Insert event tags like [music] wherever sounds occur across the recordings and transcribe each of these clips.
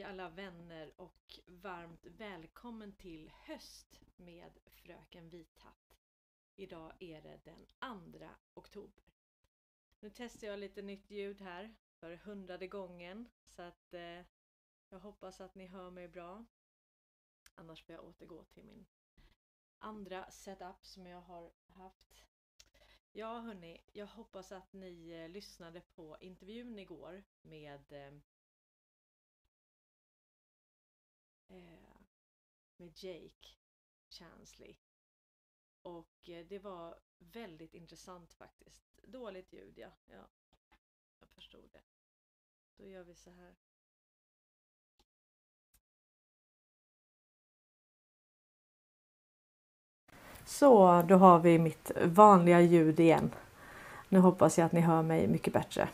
Hej alla vänner och varmt välkommen till höst med Fröken Vithatt. Idag är det den 2 oktober. Nu testar jag lite nytt ljud här för hundrade gången så att eh, jag hoppas att ni hör mig bra. Annars får jag återgå till min andra setup som jag har haft. Ja hörni, jag hoppas att ni eh, lyssnade på intervjun igår med eh, eh, med Jake Chansley. Och eh, det var väldigt intressant faktiskt. Dåligt ljud ja. ja. Jag förstod det. Då gör vi så här. Så, då har vi mitt vanliga ljud igen. Nu hoppas jag att ni hör mig mycket bättre.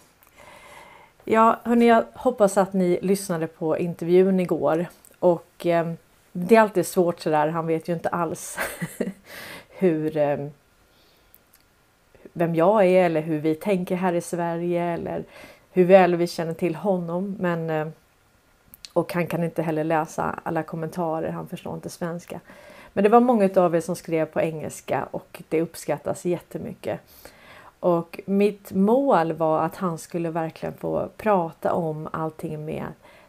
Ja, hörni, jag hoppas att ni lyssnade på intervjun igår och eh, det är alltid svårt sådär. Han vet ju inte alls [laughs] hur eh, vem jag är eller hur vi tänker här i Sverige eller hur väl vi känner till honom. Men eh, och han kan inte heller läsa alla kommentarer. Han förstår inte svenska. Men det var många av er som skrev på engelska och det uppskattas jättemycket. Och mitt mål var att han skulle verkligen få prata om allting med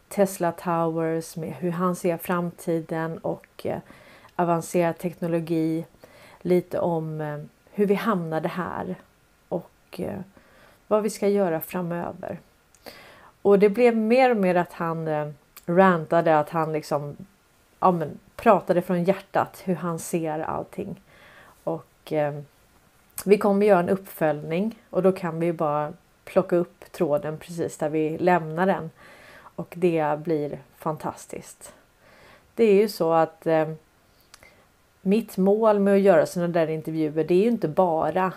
Tesla Towers, med hur han ser framtiden och eh, avancerad teknologi. Lite om eh, hur vi hamnade här och eh, vad vi ska göra framöver. Och det blev mer och mer att han eh, rantade, att han liksom ja, men, pratade från hjärtat hur han ser allting. Och eh, vi kommer göra en uppföljning och då kan vi bara plocka upp tråden precis där vi lämnar den. Och det blir fantastiskt. Det är ju så att eh, mitt mål med att göra sådana där intervjuer det är ju inte bara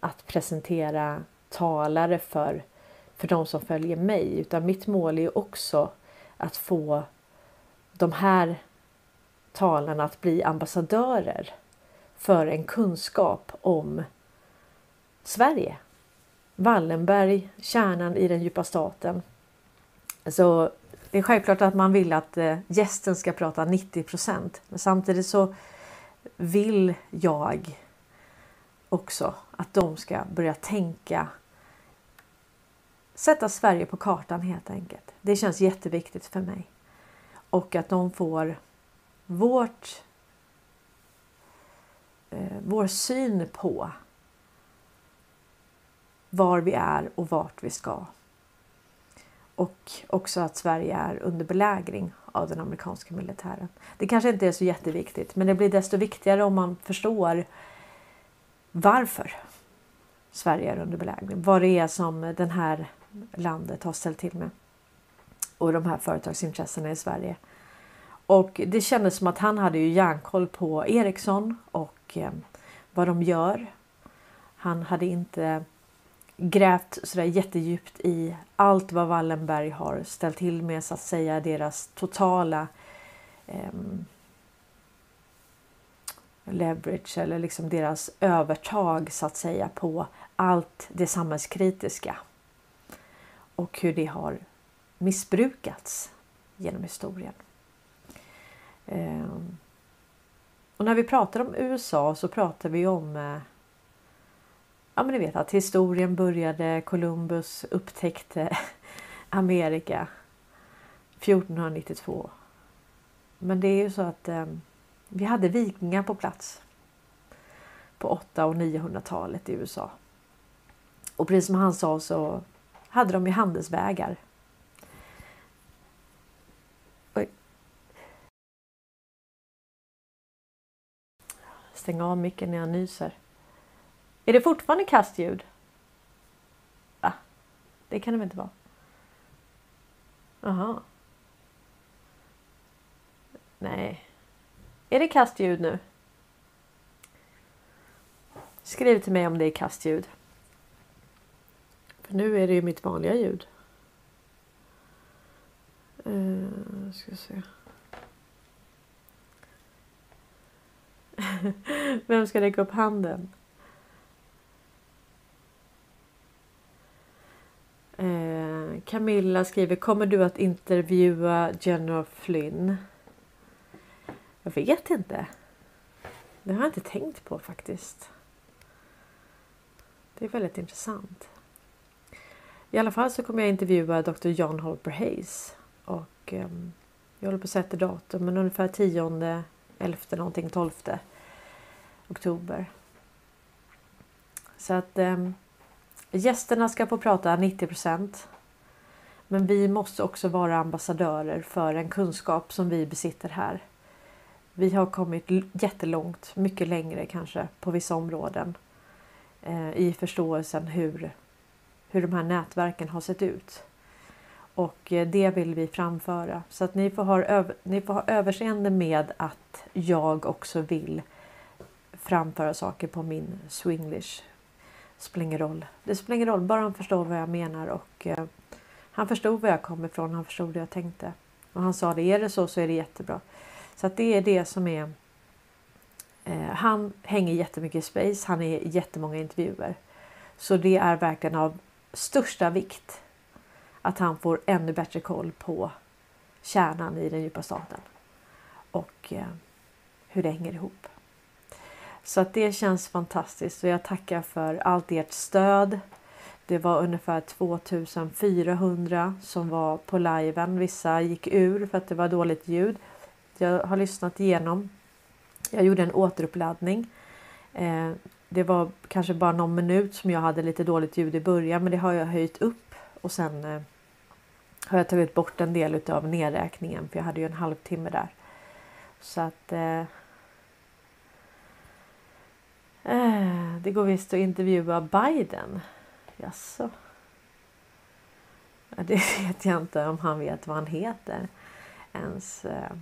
att presentera talare för, för de som följer mig utan mitt mål är ju också att få de här talarna att bli ambassadörer för en kunskap om Sverige. Wallenberg, kärnan i den djupa staten. Så det är självklart att man vill att eh, gästen ska prata 90 procent. men samtidigt så vill jag också att de ska börja tänka sätta Sverige på kartan helt enkelt. Det känns jätteviktigt för mig. Och att de får vårt eh, vår syn på var vi är och vart vi ska. Och också att Sverige är under belägring av den amerikanska militären. Det kanske inte är så jätteviktigt men det blir desto viktigare om man förstår varför Sverige är under belägring. Vad det är som det här landet har ställt till med. Och de här företagsintressena i Sverige. Och det kändes som att han hade ju järnkoll på Ericsson och eh, vad de gör. Han hade inte grävt sådär jättedjupt i allt vad Wallenberg har ställt till med så att säga deras totala eh, leverage eller liksom deras övertag så att säga på allt det samhällskritiska och hur det har missbrukats genom historien. Eh, och när vi pratar om USA så pratar vi om eh, ja men ni vet att historien började, Columbus upptäckte [laughs] Amerika 1492. Men det är ju så att eh, vi hade vikingar på plats på 800 och 900-talet i USA. Och precis som han sa så hade de ju handelsvägar. Oj. Stäng av micken när jag nyser. Är det fortfarande kastljud? Va? Det kan det väl inte vara? Jaha. Nej. Är det kastljud nu? Skriv till mig om det är kastljud. För nu är det ju mitt vanliga ljud. Uh, ska se. [laughs] Vem ska räcka upp handen? Eh, Camilla skriver Kommer du att intervjua General Flynn? Jag vet inte. Det har jag inte tänkt på faktiskt. Det är väldigt intressant. I alla fall så kommer jag intervjua Dr. John Holper Hayes. Och eh, jag håller på att sätta datum men ungefär 10, 11 någonting, 12 oktober. Så att eh, gästerna ska få prata 90% Men vi måste också vara ambassadörer för en kunskap som vi besitter här. Vi har kommit jättelångt, mycket längre kanske på vissa områden eh, i förståelsen hur, hur de här nätverken har sett ut. Och eh, det vill vi framföra så att ni får, ha, ni får ha överseende med att jag också vill framföra saker på min swinglish. Spelar ingen roll. Det spelar ingen roll, bara han förstår vad jag menar och eh, han förstod var jag kom ifrån. Han förstod det jag tänkte och han sa det. Är det så så är det jättebra. Så att det är det som är. Eh, han hänger jättemycket i space. Han är i jättemånga intervjuer. Så det är verkligen av största vikt att han får ännu bättre koll på kärnan i den djupa staten och eh, hur det hänger ihop. Så att det känns fantastiskt och jag tackar för allt ert stöd. Det var ungefär 2400 som var på liven. Vissa gick ur för att det var dåligt ljud. Jag har lyssnat igenom. Jag gjorde en återuppladdning. Eh, det var kanske bara någon minut som jag hade lite dåligt ljud i början men det har jag höjt upp och sen eh, har jag tagit bort en del av nedräkningen för jag hade ju en halvtimme där. Så att eh, Eh, det går visst att intervjua Biden. Jaså? Det [laughs] vet jag inte om han vet vad han heter ens. Eh,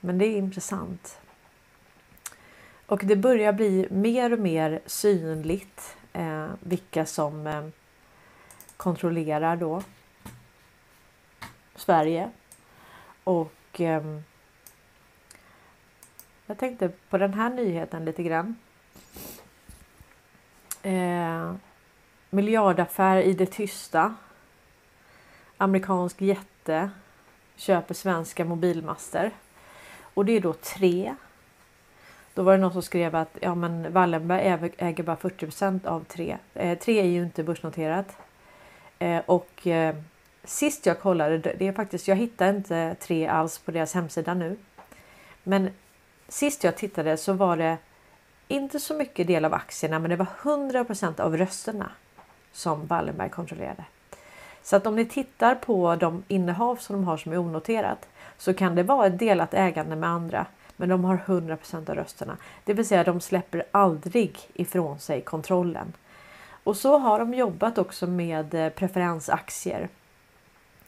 men det är intressant. Och det börjar bli mer och mer synligt eh, vilka som kontrollerar då Sverige. Och jag tänkte på den här nyheten lite grann. Eh, miljardaffär i det tysta. Amerikansk jätte köper svenska mobilmaster. Och det är då tre. Då var det någon som skrev att ja, men Wallenberg äger bara 40% av tre. Eh, tre är ju inte börsnoterat. Eh, och eh, sist jag kollade, det är faktiskt, jag hittar inte tre alls på deras hemsida nu. Men sist jag tittade så var det inte så mycket del av aktierna, men det var 100% av rösterna som Wallenberg kontrollerade. Så att om ni tittar på de innehav som de har som är onoterat så kan det vara ett delat ägande med andra. Men de har 100% av rösterna, det vill säga de släpper aldrig ifrån sig kontrollen. Och så har de jobbat också med eh, preferensaktier.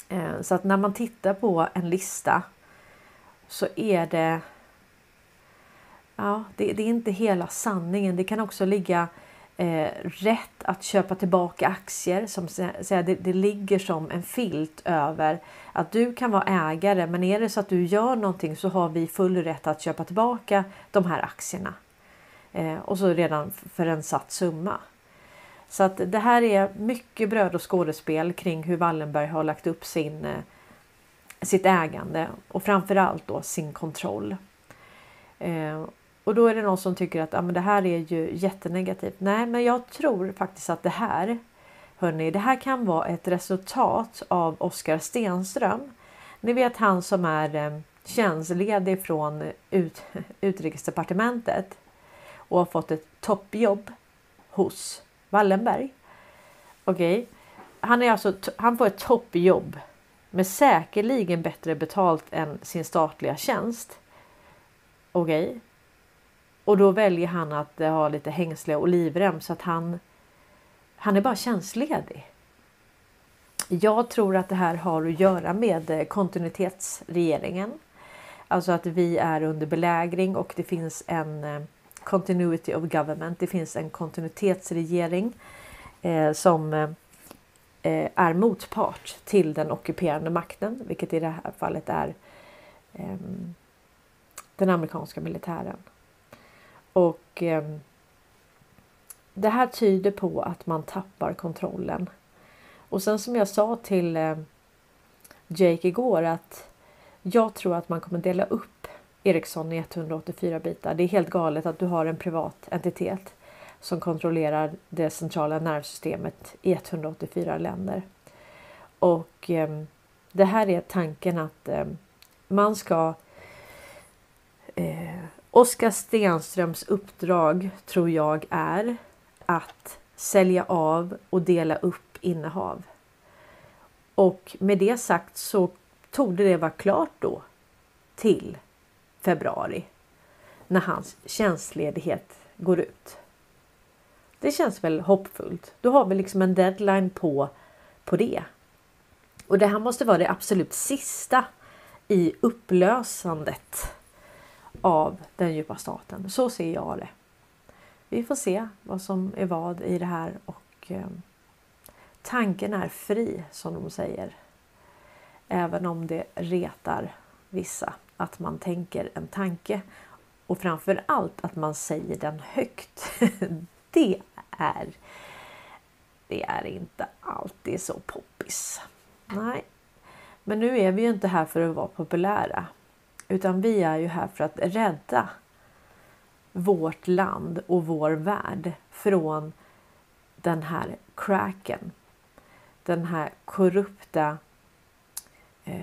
Eh, så att när man tittar på en lista så är det. Ja, det, det är inte hela sanningen. Det kan också ligga eh, rätt att köpa tillbaka aktier. Som så, det, det ligger som en filt över att du kan vara ägare, men är det så att du gör någonting så har vi full rätt att köpa tillbaka de här aktierna eh, och så redan för en satt summa. Så att det här är mycket bröd och skådespel kring hur Wallenberg har lagt upp sin eh, sitt ägande och framförallt då sin kontroll. Eh, och då är det någon som tycker att ah, men det här är ju jättenegativt. Nej, men jag tror faktiskt att det här hörni, det här kan vara ett resultat av Oskar Stenström. Ni vet han som är eh, tjänstledig från ut, utrikesdepartementet och har fått ett toppjobb hos Wallenberg. Okej, okay. han är alltså. Han får ett toppjobb med säkerligen bättre betalt än sin statliga tjänst. Okej, okay. Och då väljer han att eh, ha lite hängsle och livrem så att han, han är bara tjänstledig. Jag tror att det här har att göra med eh, kontinuitetsregeringen. Alltså att vi är under belägring och det finns en eh, continuity of government. Det finns en kontinuitetsregering eh, som eh, är motpart till den ockuperande makten, vilket i det här fallet är eh, den amerikanska militären. Och ehm, det här tyder på att man tappar kontrollen. Och sen som jag sa till eh, Jake igår att jag tror att man kommer dela upp Ericsson i 184 bitar. Det är helt galet att du har en privat entitet som kontrollerar det centrala nervsystemet i 184 länder. Och eh, det här är tanken att eh, man ska eh, Oskar Stenströms uppdrag tror jag är att sälja av och dela upp innehav. Och med det sagt så tog det vara klart då till februari när hans tjänstledighet går ut. Det känns väl hoppfullt. Då har vi liksom en deadline på, på det. Och det här måste vara det absolut sista i upplösandet av den djupa staten. Så ser jag det. Vi får se vad som är vad i det här och eh, tanken är fri som de säger. Även om det retar vissa att man tänker en tanke och framför allt att man säger den högt. [laughs] det är det är inte alltid så poppis. Nej, men nu är vi ju inte här för att vara populära utan vi är ju här för att rädda vårt land och vår värld från den här cracken. Den här korrupta eh,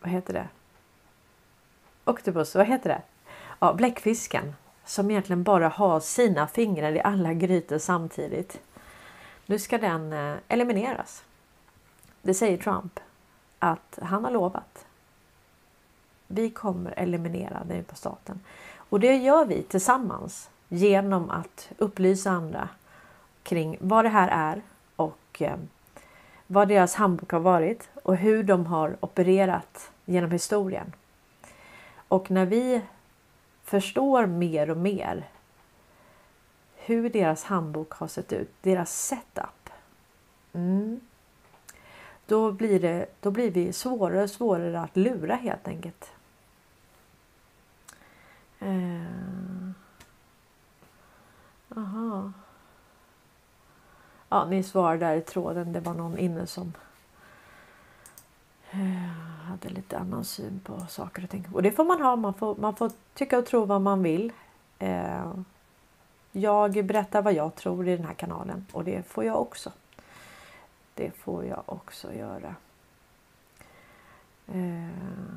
vad heter det? Octopus, vad heter det? Ja, bläckfisken som egentligen bara har sina fingrar i alla grytor samtidigt. Nu ska den eh, elimineras. Det säger Trump att han har lovat. Vi kommer eliminera den på staten och det gör vi tillsammans genom att upplysa andra kring vad det här är och eh, vad deras handbok har varit och hur de har opererat genom historien. Och när vi förstår mer och mer hur deras handbok har sett ut, deras setup. Mm, då, blir det, då blir vi svårare och svårare att lura helt enkelt. Eh. Ja, ni svarar där i tråden. Det var någon inne som eh, hade lite annan syn på saker och ting. Och det får man ha. Man får, man får tycka och tro vad man vill. Eh, jag berättar vad jag tror i den här kanalen och det får jag också. Det får jag också göra. Eh,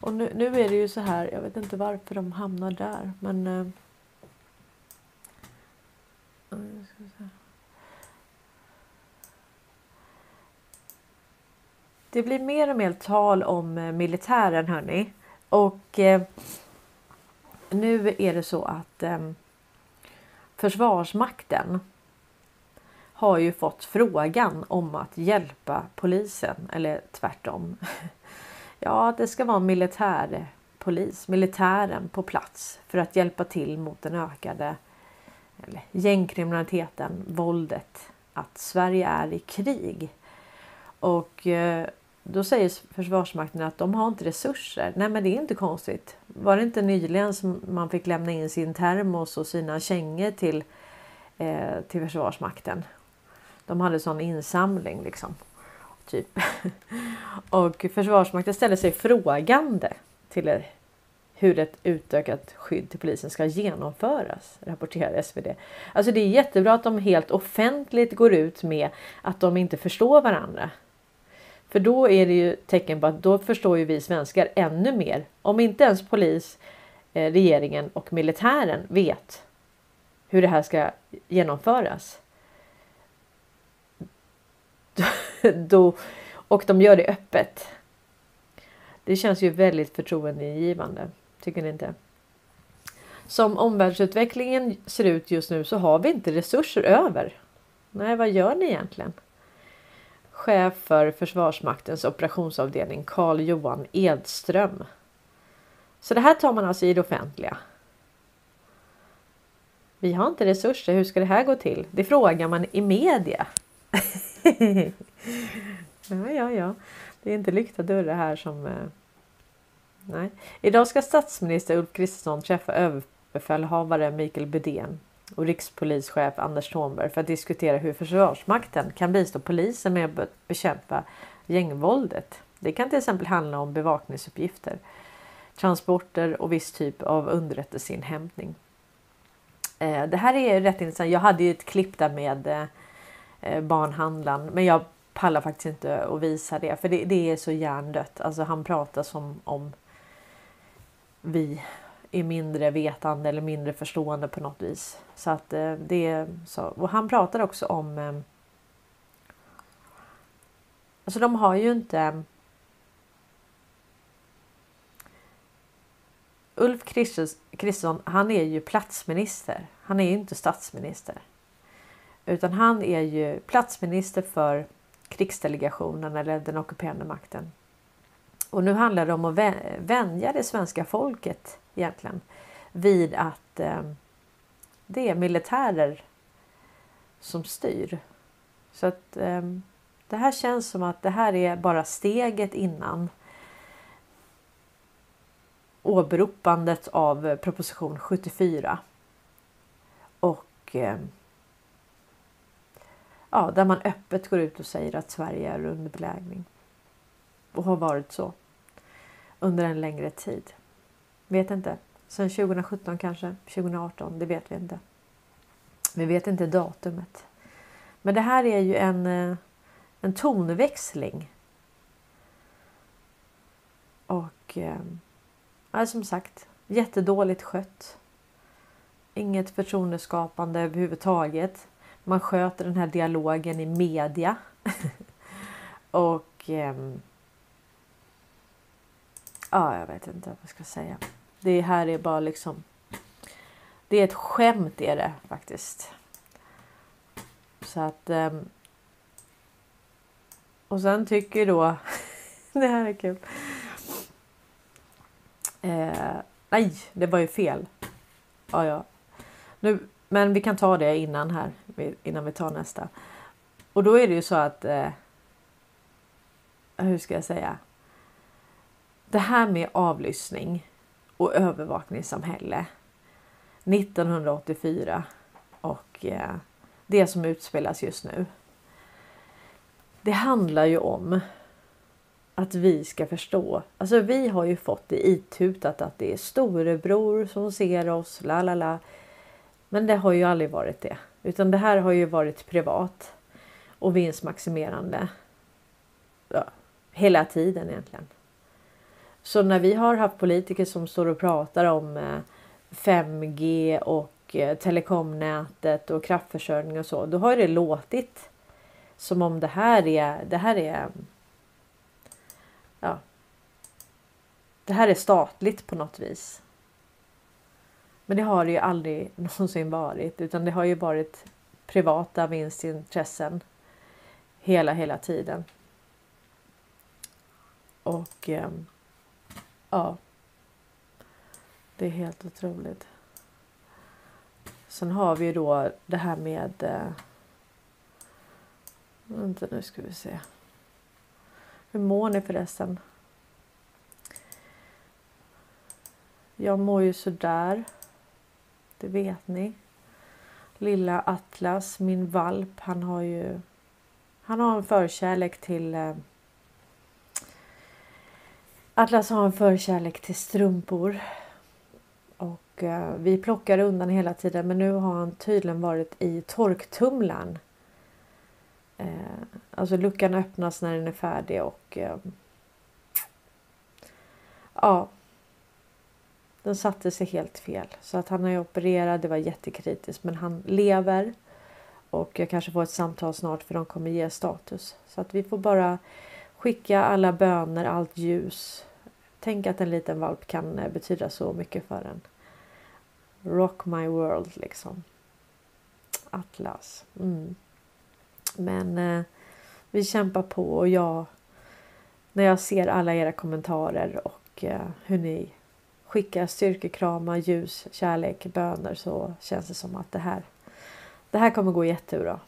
och nu, nu, är det ju så här, jag vet inte varför de hamnar där men eh, Det blir mer och mer tal om eh, militären hörni. Och eh, nu är det så att eh, Försvarsmakten har ju fått frågan om att hjälpa polisen eller tvärtom. [laughs] Ja, det ska vara militärpolis, militären på plats för att hjälpa till mot den ökade eller, gängkriminaliteten, våldet, att Sverige är i krig. Och eh, då säger Försvarsmakten att de har inte resurser. Nej men det är inte konstigt. Var det inte nyligen som man fick lämna in sin termos och sina kängor till, eh, till Försvarsmakten? De hade sån insamling liksom. Typ. [laughs] Och Försvarsmakten ställer sig frågande till hur ett utökat skydd till polisen ska genomföras, rapporterar SvD. Alltså det är jättebra att de helt offentligt går ut med att de inte förstår varandra. För då är det ju tecken på att då förstår ju vi svenskar ännu mer. Om inte ens polis, eh, regeringen och militären vet hur det här ska genomföras. [laughs] Då, och de gör det öppet. Det känns ju väldigt förtroendeingivande. Tycker ni inte? Som omvärldsutvecklingen ser ut just nu så har vi inte resurser över. Nej, vad gör ni egentligen? chef för Försvarsmaktens operationsavdelning Carl Johan Edström. Så det här tar man alltså i det offentliga. Vi har inte resurser, hur ska det här gå till? Det frågar man i media. [laughs] [laughs] ja, ja, ja. Det är inte lyckta dörrar här som... Eh... Nej. Idag ska statsminister Ulf Kristersson träffa överbefälhavare Mikael Bydén och rikspolischef Anders Thornberg för att diskutera hur Försvarsmakten kan bistå polisen med att bekämpa gängvåldet. Det kan till exempel handla om bevakningsuppgifter, transporter och viss typ av underrättelseinhämtning. Eh, det här är rätt intressant. Jag hade ju ett klipp där med eh, Eh, barnhandlaren men jag pallar faktiskt inte att visa det för det, det är så hjärndött. Alltså han pratar som om vi är mindre vetande eller mindre förstående på något vis. Så att eh, det är så. Och han pratar också om. Eh, alltså de har ju inte. Ulf Kristersson, han är ju platsminister. Han är ju inte statsminister. Utan han är ju platsminister för krigsdelegationen eller den ockuperande makten. Och nu handlar det om att vänja det svenska folket egentligen vid att eh, det är militärer som styr. Så att eh, det här känns som att det här är bara steget innan åberopandet av proposition 74. Och eh, ja, där man öppet går ut och säger att Sverige är under belägring. Och har varit så under en längre tid. Vet inte. Sen 2017 kanske, 2018, det vet vi inte. Vi vet inte datumet. Men det här är ju en, eh, en tonväxling. Och eh, ja, som sagt, jättedåligt skött. Inget förtroendeskapande överhuvudtaget. Man sköter den här dialogen i media. [laughs] och eh, ja, jag vet inte vad jag ska säga. Det här är bara liksom. Det är ett skämt är det faktiskt. Så att. Eh, och sen tycker då. [laughs] det här är kul. Eh, nej, det var ju fel. Ja, ja. Nu, men vi kan ta det innan här innan vi tar nästa. Och då är det ju så att. Eh, hur ska jag säga? Det här med avlyssning och övervakningssamhälle 1984 och eh, det som utspelas just nu. Det handlar ju om att vi ska förstå. Alltså vi har ju fått det itutat att det är storebror som ser oss, la la la. Men det har ju aldrig varit det, utan det här har ju varit privat och vinstmaximerande. Ja, hela tiden egentligen. Så när vi har haft politiker som står och pratar om eh, 5G och eh, telekomnätet och kraftförsörjning och så, då har det låtit som om det här är, det här är ja, det här är statligt på något vis. Men det har det ju aldrig [laughs] någonsin varit utan det har ju varit privata vinstintressen hela, hela tiden. Och eh, Ja. Det är helt otroligt. Sen har vi ju då det här med... Eh, vänta nu ska vi se. Hur mår ni förresten? Jag mår ju sådär. Det vet ni. Lilla Atlas, min valp, han har ju... Han har en förkärlek till eh, Atlas har en förkärlek till strumpor. Och eh, vi plockar undan hela tiden men nu har han tydligen varit i torktumlaren. Eh, alltså luckan öppnas när den är färdig och eh, ja. Den satte sig helt fel så att han har opererat, Det var jättekritiskt men han lever. Och jag kanske får ett samtal snart för de kommer ge status. Så att vi får bara skicka alla böner, allt ljus. Tänk att en liten valp kan eh, betyda så mycket för en. Rock my world liksom. Atlas. Mm. Men eh, vi kämpar på och jag när jag ser alla era kommentarer och eh, hur ni skickar styrkekramar, ljus, kärlek, böner så känns det som att det här det här kommer gå jättebra.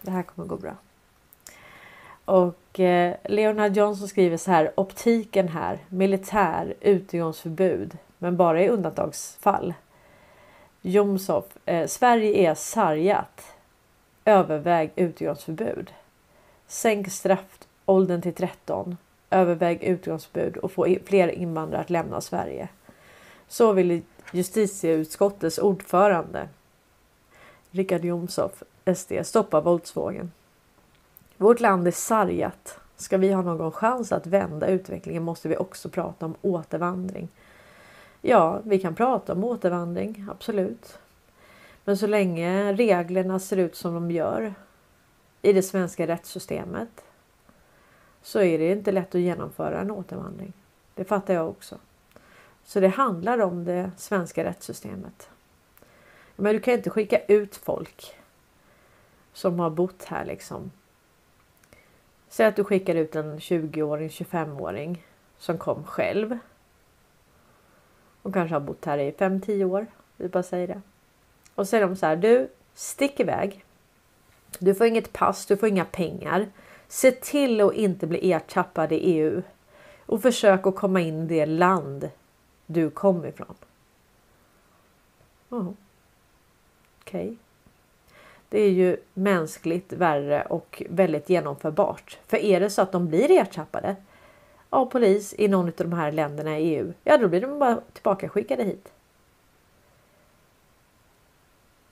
Det här kommer gå bra. Och eh, Leonard Johnson skriver så här. Optiken här. Militär utegångsförbud. Men bara i undantagsfall. Jomshof. Eh, Sverige är sargat. Överväg utegångsförbud. Sänk straffåldern till 13. Överväg utegångsförbud och få fler invandrare att lämna Sverige. Så vill justitieutskottets ordförande Richard Jomshof, SD, stoppa våldsvågen. Vårt land är sargat. Ska vi ha någon chans att vända utvecklingen måste vi också prata om återvandring. Ja, vi kan prata om återvandring, absolut. Men så länge reglerna ser ut som de gör i det svenska rättssystemet så är det inte lätt att genomföra en återvandring. Det fattar jag också. Så det handlar om det svenska rättssystemet. Men du kan inte skicka ut folk som har bott här liksom. Säg att du skickar ut en 20-åring, 25-åring som kom själv. Och kanske har bott här i 5-10 år. Vi bara säger det. Och så säger de så här. Du, stick iväg. Du får inget pass, du får inga pengar. Se till att inte bli ertappad i EU. Och försök att komma in i det land du kom ifrån. Oh. Okej. Okay. Det är ju mänskligt värre och väldigt genomförbart. För är det så att de blir ertappade av polis i någon av de här länderna i EU, ja då blir de bara tillbaka skickade hit.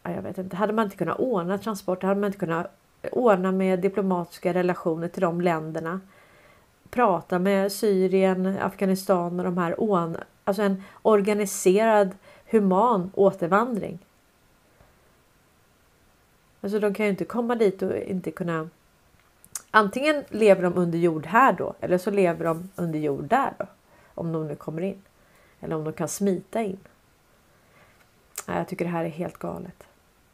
Ja, jag vet inte, hade man inte kunnat ordna transporter, hade man inte kunnat ordna med diplomatiska relationer till de länderna. Prata med Syrien, Afghanistan och de här, alltså en organiserad human återvandring. Alltså de kan ju inte komma dit och inte kunna. Antingen lever de under jord här då eller så lever de under jord där då. Om de nu kommer in. Eller om de kan smita in. Jag tycker det här är helt galet.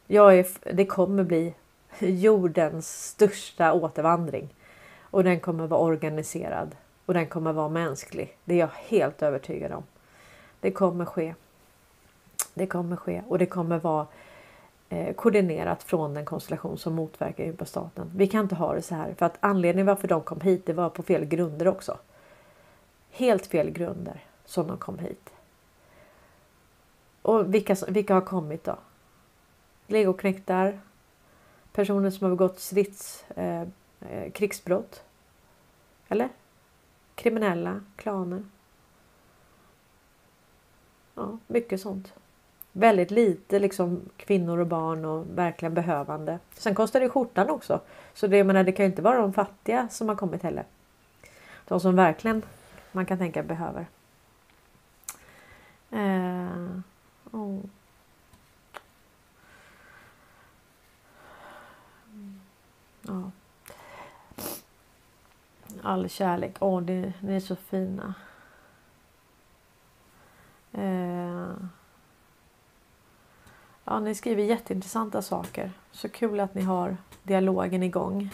Jag är, det kommer bli jordens största återvandring. Och den kommer vara organiserad. Och den kommer vara mänsklig. Det är jag helt övertygad om. Det kommer ske. Det kommer ske och det kommer vara eh, koordinerat från den konstellation som motverkar djupa staten. Vi kan inte ha det så här för att anledningen varför de kom hit det var på fel grunder också. Helt fel grunder som de kom hit. Och vilka, vilka har kommit då? Legoknektar, personer som har begått strids, eh, eh, krigsbrott. Eller? Kriminella, klaner. Ja, mycket sånt väldigt lite liksom kvinnor och barn och verkligen behövande. Sen kostar det skjortan också. Så det, menar, det kan ju inte vara de fattiga som har kommit heller. De som verkligen man kan tänka behöver. Eh, oh. Ja. All kärlek. Åh, oh, ni, ni är så fina. Eh. Ja, ni skriver jätteintressanta saker. Så kul att ni har dialogen igång.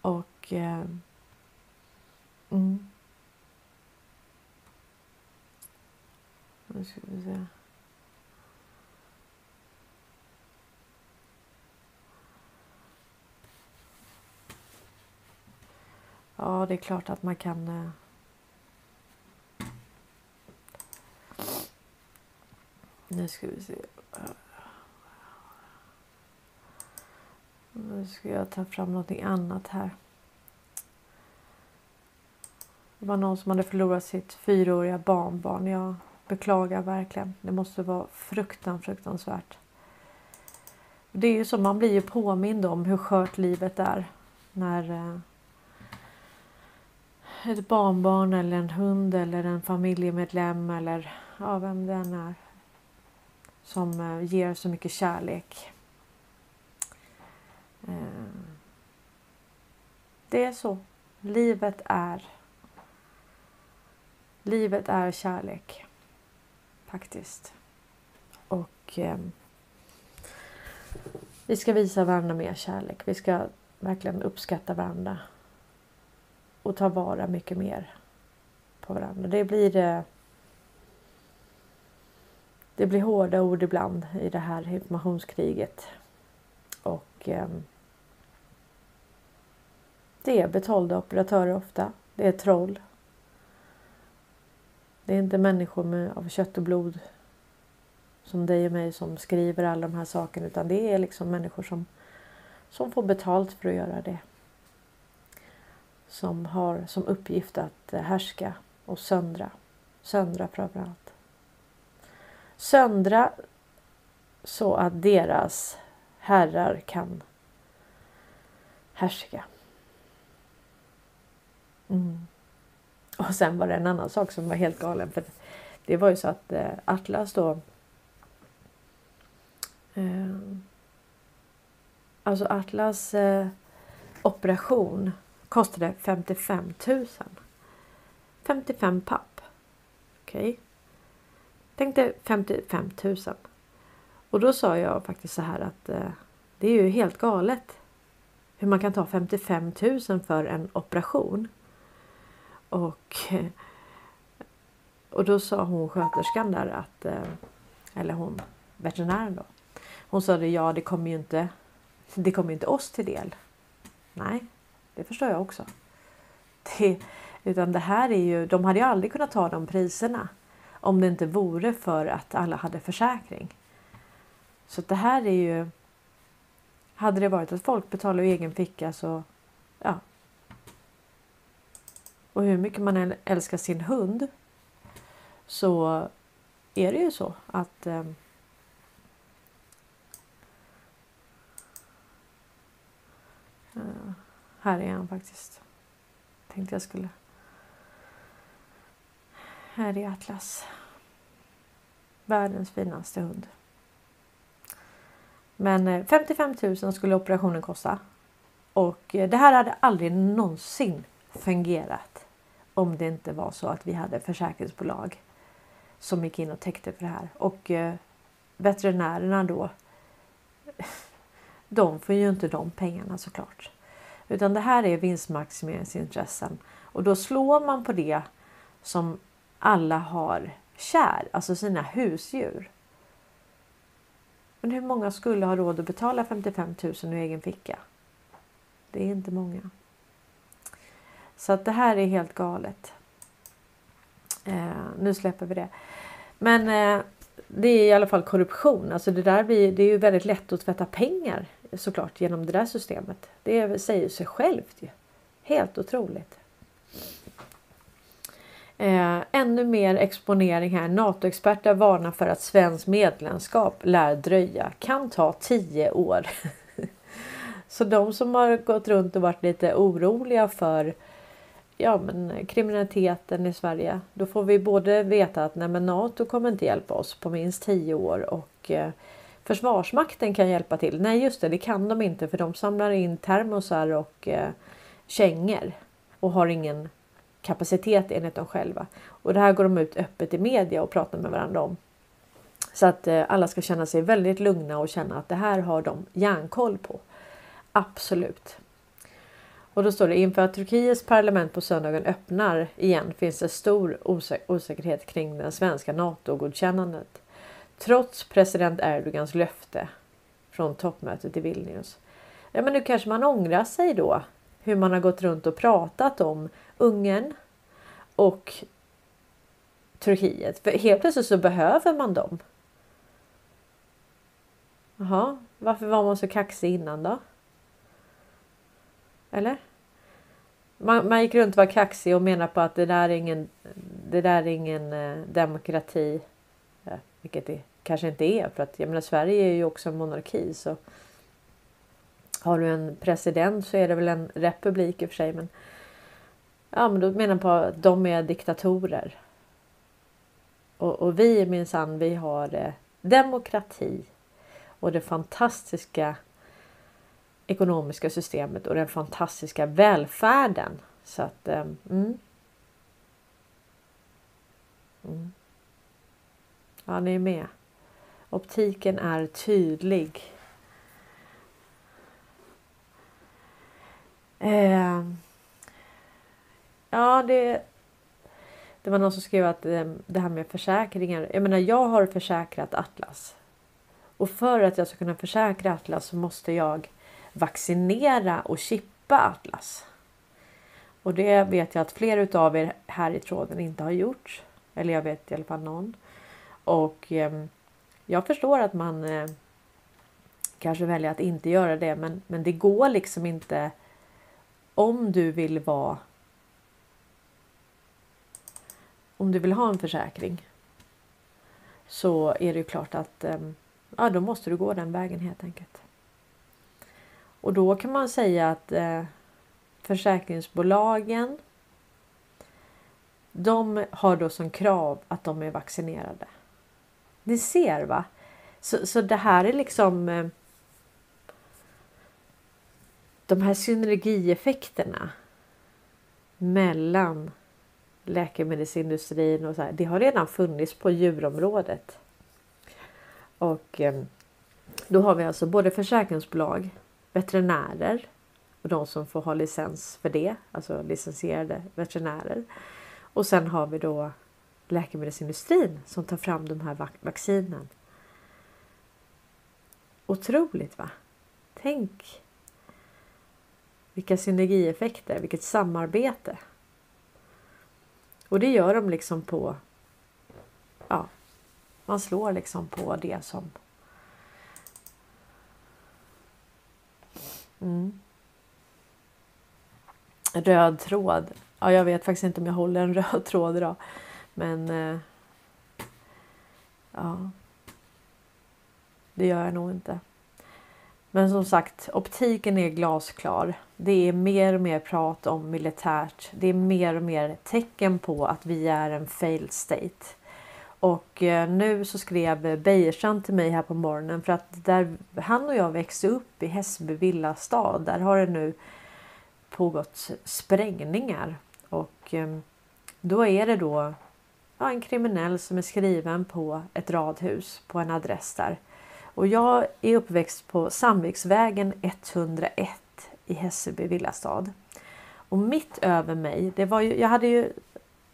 Och... Eh, mm. Nu ska vi se. Ja, det är klart att man kan... Eh, nu ska vi se. Nu ska jag ta fram någonting annat här. Det var någon som hade förlorat sitt fyraåriga barnbarn. Jag beklagar verkligen. Det måste vara fruktan, fruktansvärt. Det är ju så, man blir ju påmind om hur skört livet är när eh, ett barnbarn eller en hund eller en familjemedlem eller ja, vem det än är som eh, ger så mycket kärlek. Eh, det är så. Livet är. Livet är kärlek. Faktiskt. Och eh, vi ska visa varandra mer kärlek. Vi ska verkligen uppskatta varandra. Och ta vara mycket mer på varandra. Det blir eh, det blir hårda ord ibland i det här informationskriget. Och eh, det är betalda operatörer ofta. Det är troll. Det är inte människor med, av kött och blod. som dig och mig som skriver alla de här sakerna utan det är liksom människor som, som får betalt för att göra det. Som har som uppgift att härska och söndra. Söndra framförallt. Söndra så att deras herrar kan härska. Mm. Och sen var det en annan sak som var helt galen. För Det var ju så att eh, Atlas då eh, Alltså Atlas eh, operation kostade 55 000. 55 papp. Okej. Okay. Tänkte 55 000. Och då sa jag faktiskt så här att eh, det är ju helt galet hur man kan ta 55 000 för en operation. Och, och då sa hon sköterskan där att, eh, eller hon veterinären då. Hon sa det, ja det kommer ju inte, det kommer inte oss till del. Nej, det förstår jag också. Det, utan det här är ju, de hade ju aldrig kunnat ta de priserna om det inte vore för att alla hade försäkring. Så det här är ju hade det varit att folk betalar ur egen ficka så ja. Och hur mycket man älskar sin hund så är det ju så att ehm, eh, här är han faktiskt. Tänkte jag skulle. Här är Atlas. Världens finaste hund. Men eh, 55 000 skulle operationen kosta. Och eh, det här hade aldrig någonsin fungerat om det inte var så att vi hade försäkringsbolag som gick in och täckte för det här. Och eh, veterinärerna då, [laughs] de får ju inte de pengarna såklart. Utan det här är vinstmaximeringsintressen och då slår man på det som alla har kär, alltså sina husdjur. Men hur många skulle ha råd att betala 55 000 ur egen ficka? Det är inte många. Så att det här är helt galet. Eh, nu släpper vi det. Men eh, det är i alla fall korruption. Alltså det där blir, det är ju väldigt lätt att tvätta pengar såklart genom det där systemet. Det säger sig självt ju. Helt otroligt. Eh, ännu mer exponering här. NATO-experter varnar för att svensk medlemskap lär dröja. Kan ta tio år. [laughs] Så de som har gått runt och varit lite oroliga för ja, men kriminaliteten i Sverige. Då får vi både veta att nej, men Nato kommer inte hjälpa oss på minst tio år och eh, Försvarsmakten kan hjälpa till. Nej just det, det kan de inte för de samlar in termosar och eh, kängor och har ingen kapacitet enligt dem själva. Och det här går de ut öppet i media och pratar med varandra om. Så att eh, alla ska känna sig väldigt lugna och känna att det här har de järnkoll på. Absolut. Och då står det inför att Turkiets parlament på söndagen öppnar igen finns det stor osä osäkerhet kring den svenska NATO-godkännandet. Trots president Erdogans löfte från toppmötet i Vilnius. Ja, men nu kanske man ångrar sig då hur man har gått runt och pratat om Ungern och Turkiet. För helt plötsligt så behöver man dem. Jaha, varför var man så kaxig innan då? Eller? Man, man gick runt och var kaxig och menade på att det där är ingen, det där är ingen eh, demokrati. Vilket det kanske inte är för att jag menar Sverige är ju också en monarki så har du en president så är det väl en republik i och för sig men Ja men då menar på att de är diktatorer. Och, och vi minsann vi har eh, demokrati och det fantastiska ekonomiska systemet och den fantastiska välfärden. Så att eh, mm. Mm. Ja, ni är med. Optiken är tydlig. Eh, Ja, det, det var någon som skrev att ehm, det här med försäkringar. Jag menar, jag har försäkrat Atlas. Och för att jag ska kunna försäkra Atlas så måste jag vaccinera och chippa Atlas. Och det vet jag att flera av er här i tråden inte har gjort. Eller jag vet i alla fall någon. Och eh, Jag förstår att man eh, kanske väljer att inte göra det men, men det går liksom inte om du vill vara om du vill ha en försäkring så är det ju klart att eh, ja, då måste du gå den vägen helt enkelt. Och då kan man säga att eh, försäkringsbolagen de har då som krav att de är vaccinerade. Ni ser va? Så, så det här är liksom eh, de här synergieffekterna mellan läkemedelsindustrin och så här, det har redan funnits på djurområdet. Och eh, då har vi alltså både försäkringsbolag, veterinärer och de som får ha licens för det, alltså licensierade veterinärer. Och sen har vi då läkemedelsindustrin som tar fram de här vaccinen. Otroligt va? Tänk vilka synergieffekter, vilket samarbete. Och det gör de liksom på... Ja, man slår liksom på det som... Mm. Röd tråd. Ja, jag vet faktiskt inte om jag håller en röd tråd idag. Men... Eh, ja. Det gör jag nog inte. Men som sagt, optiken är glasklar. Det är mer och mer prat om militärt. Det är mer och mer tecken på att vi är en failed state. Och eh, nu så skrev Bejerstrand till mig här på morgonen för att där han och jag växte upp i Hässelby villastad. Där har det nu pågått sprängningar och eh, då är det då ja, en kriminell som är skriven på ett radhus på en adress där. Och jag är uppväxt på Sandviksvägen 101 i Hässelby villastad. Och mitt över mig, det var ju, jag hade ju,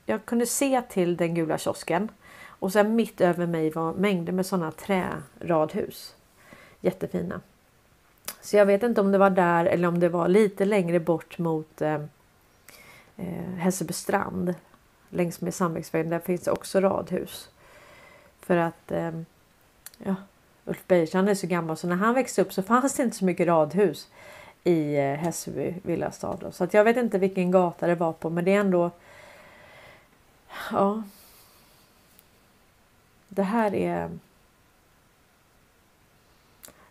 jag kunde se till den gula kiosken och sen mitt över mig var mängder med sådana träradhus. Jättefina. Så jag vet inte om det var där eller om det var lite längre bort mot eh, eh Hässelby strand. Längs med Sandviksvägen, där finns också radhus. För att eh, ja, Ulf Bergstrand är så gammal så när han växte upp så fanns det inte så mycket radhus i eh, Hässelby villastad. Så att jag vet inte vilken gata det var på men det är ändå... Ja. Det här är...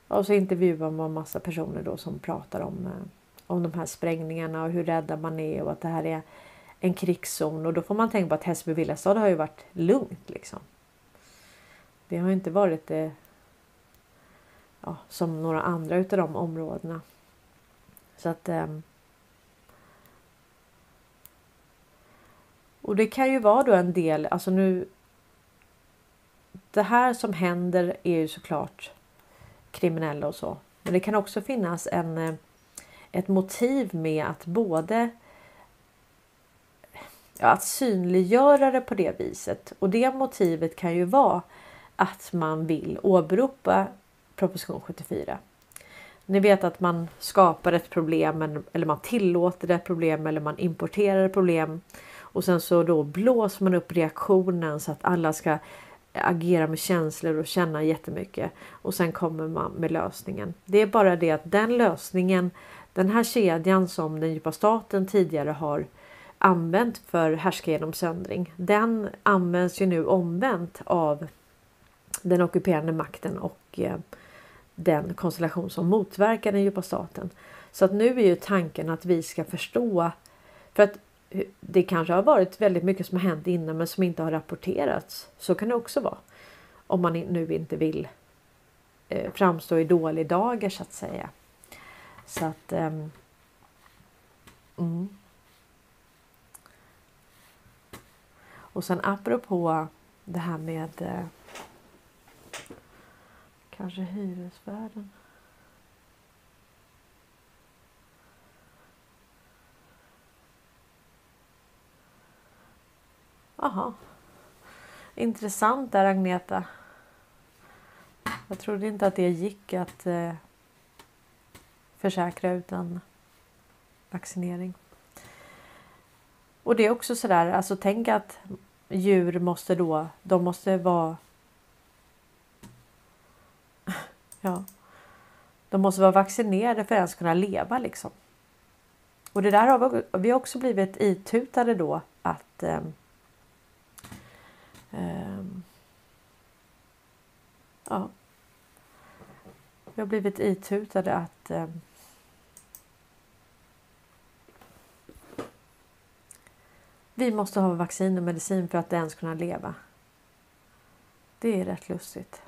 Och så intervjuar man massa personer då som pratar om, eh, om de här sprängningarna och hur rädda man är och att det här är en krigszon. Och då får man tänka på att Hässelby villastad har ju varit lugnt liksom. Det har inte varit det ja, som några andra utav de områdena. Så att Eh, Och det kan ju vara då en del, alltså nu. Det här som händer är ju såklart kriminella och så. Men det kan också finnas en, eh, ett motiv med att både ja, att synliggöra det på det viset. Och det motivet kan ju vara att man vill åberopa proposition 74. Ni vet att man skapar ett problem eller man tillåter ett problem eller man importerar ett problem och sen så då blåser man upp reaktionen så att alla ska agera med känslor och känna jättemycket och sen kommer man med lösningen. Det är bara det att den lösningen, den här kedjan som den djupa staten tidigare har använt för härska genom söndring. Den används ju nu omvänt av den ockuperande makten och eh, den konstellation som motverkar den djupa staten. Så att nu är ju tanken att vi ska förstå för att det kanske har varit väldigt mycket som har hänt innan men som inte har rapporterats. Så kan det också vara. Om man nu inte vill eh, framstå i dålig dager så att säga. Så att um, mm. Och sen apropå det här med eh, Kanske hyresvärden. Jaha. Intressant där Agneta. Jag trodde inte att det gick att eh, försäkra utan vaccinering. Och det är också sådär, alltså tänk att djur måste då, de måste vara Ja. De måste vara vaccinerade för att ens kunna leva liksom. Och det där har vi, också blivit itutade då att eh, eh, ja, vi har blivit itutade att eh, vi måste ha vaccin och medicin för att ens kunna leva. Det är rätt lustigt.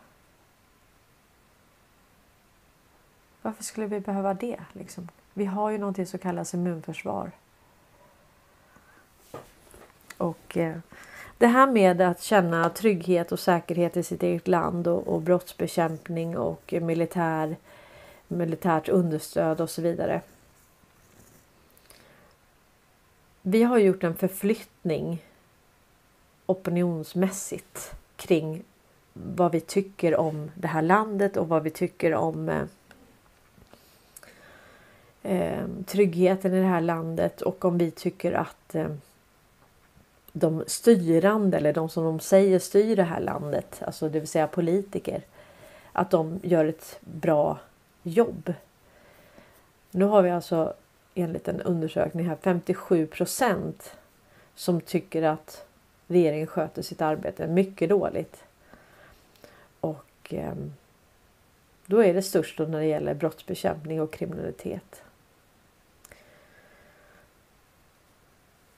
Varför skulle vi behöva det? Liksom? Vi har ju någonting som kallas immunförsvar. Och eh, det här med att känna trygghet och säkerhet i sitt eget land och, och brottsbekämpning och militär, militärt understöd och så vidare. Vi har gjort en förflyttning opinionsmässigt kring vad vi tycker om det här landet och vad vi tycker om eh, eh, tryggheten i det här landet och om vi tycker att eh, de styrande eller de som de säger styr det här landet, alltså det vill säga politiker, att de gör ett bra jobb. Nu har vi alltså enligt en undersökning här 57 procent som tycker att regeringen sköter sitt arbete mycket dåligt. Och eh, då är det störst när det gäller brottsbekämpning och kriminalitet.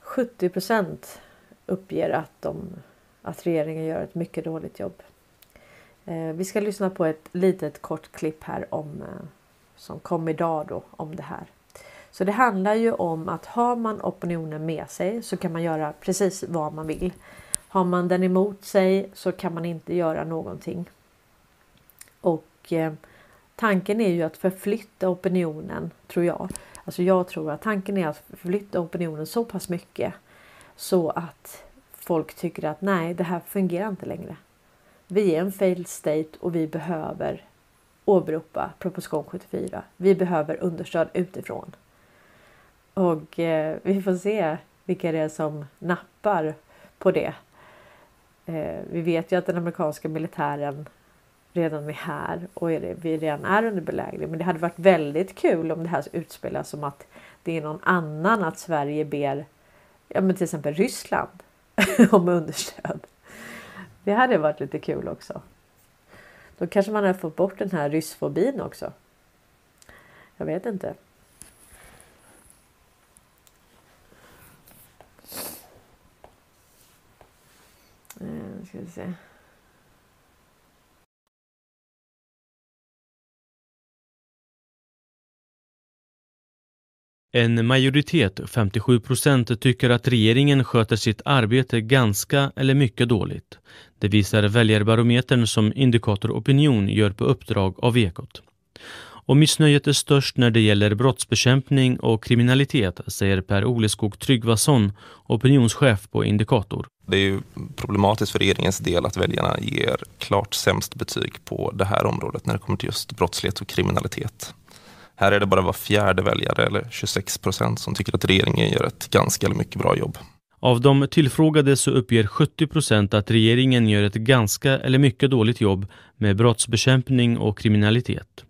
70 procent uppger att, de, att regeringen gör ett mycket dåligt jobb. Eh, vi ska lyssna på ett litet kort klipp här om, eh, som kom idag då om det här. Så det handlar ju om att har man opinionen med sig så kan man göra precis vad man vill. Har man den emot sig så kan man inte göra någonting. Och eh, tanken är ju att förflytta opinionen tror jag Alltså jag tror att tanken är att förflytta opinionen så pass mycket så att folk tycker att nej, det här fungerar inte längre. Vi är en failed state och vi behöver åberopa proposition 74. Vi behöver understöd utifrån. Och eh, vi får se vilka det är som nappar på det. Eh, vi vet ju att den amerikanska militären redan är här och är det, vi redan är under belägring. Men det hade varit väldigt kul om det här utspelas som att det är någon annan att Sverige ber ja, men till exempel Ryssland [laughs] om understöd. Det hade varit lite kul också. Då kanske man hade fått bort den här ryssfobin också. Jag vet inte. Eh, ska vi se. En majoritet, 57 procent, tycker att regeringen sköter sitt arbete ganska eller mycket dåligt. Det visar väljarbarometern som Indikator Opinion gör på uppdrag av Ekot. Och missnöjet är störst när det gäller brottsbekämpning och kriminalitet, säger Per Oleskog Tryggvason, opinionschef på Indikator. Det är ju problematiskt för regeringens del att väljarna ger klart sämst betyg på det här området när det kommer till just brottslighet och kriminalitet. Här är det bara var fjärde väljare, eller 26 procent, som tycker att regeringen gör ett ganska eller mycket bra jobb. Av de tillfrågade så uppger 70 procent att regeringen gör ett ganska eller mycket dåligt jobb med brottsbekämpning och kriminalitet.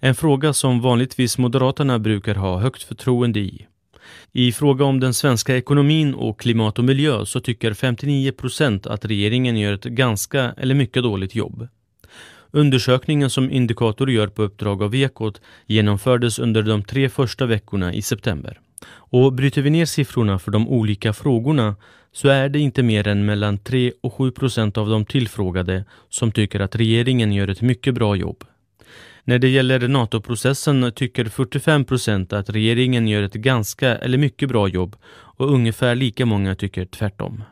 En fråga som vanligtvis Moderaterna brukar ha högt förtroende i. I fråga om den svenska ekonomin och klimat och miljö så tycker 59 procent att regeringen gör ett ganska eller mycket dåligt jobb. Undersökningen som Indikator gör på uppdrag av Ekot genomfördes under de tre första veckorna i september. Och bryter vi ner siffrorna för de olika frågorna så är det inte mer än mellan 3 och 7 procent av de tillfrågade som tycker att regeringen gör ett mycket bra jobb. När det gäller NATO-processen tycker 45 procent att regeringen gör ett ganska eller mycket bra jobb och ungefär lika många tycker tvärtom.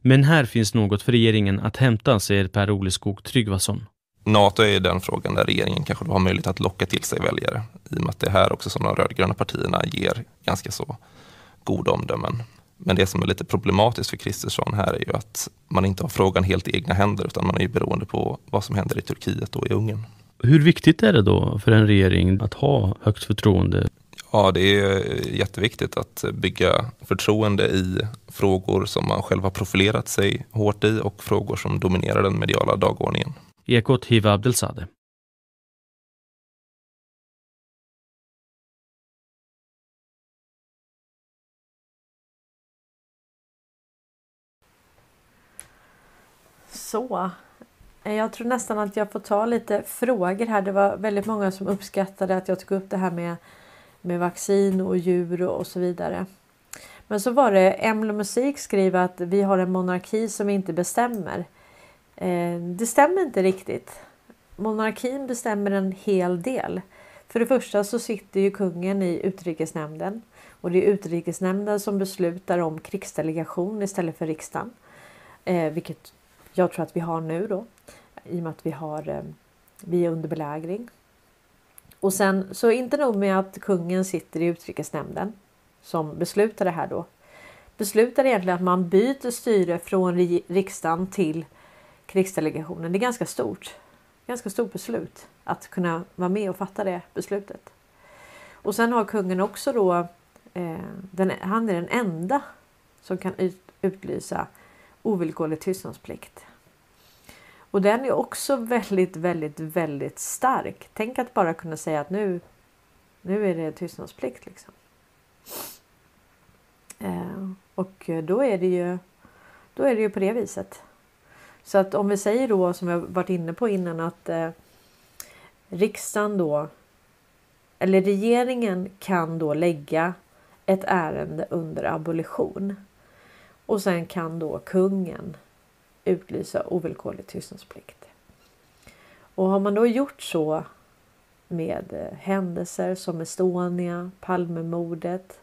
Men här finns något för regeringen att hämta, säger Per Oleskog Tryggvason. NATO är den frågan där regeringen kanske har möjlighet att locka till sig väljare. I och med att det är här också som de rödgröna partierna ger ganska så goda omdömen. Men det som är lite problematiskt för Kristersson här är ju att man inte har frågan helt i egna händer utan man är ju beroende på vad som händer i Turkiet och i Ungern. Hur viktigt är det då för en regering att ha högt förtroende? Ja, det är eh, jätteviktigt att bygga förtroende i frågor som man själv har profilerat sig hårt i och frågor som dominerar den mediala dagordningen. Ekot Hiva Abdelsade. Så, Eh, jag tror nästan att jag får ta lite frågor här. Det var väldigt många som uppskattade att jag tog upp det här med, med vaccin och djur och så vidare. Men så var det Emlo Musik skriver att vi har en monarki som inte bestämmer. Eh, det stämmer inte riktigt. Monarkin bestämmer en hel del. För det första så sitter ju kungen i utrikesnämnden och det är utrikesnämnden som beslutar om krigsdelegation istället för riksdagen. Eh, vilket jag tror att vi har nu då i och med att vi har eh, vi är under belägring. Och sen så inte nog med att kungen sitter i utrikesnämnden som beslutar det här då. Beslutar egentligen att man byter styre från riksdagen till krigsdelegationen. Det är ganska stort. Ganska stort beslut att kunna vara med och fatta det beslutet. Och sen har kungen också då, eh, den, han är den enda som kan ut, utlysa ovillkorlig tystnadsplikt. Och den är också väldigt, väldigt, väldigt stark. Tänk att bara kunna säga att nu, nu är det tystnadsplikt. Liksom. Eh, och då är det ju då är det ju på det viset. Så att om vi säger då som jag varit inne på innan att eh, riksdagen då eller regeringen kan då lägga ett ärende under abolition. Och sen kan då kungen utlysa ovillkorlig tystnadsplikt. Och har man då gjort så med eh, händelser som Estonia, Palmemordet.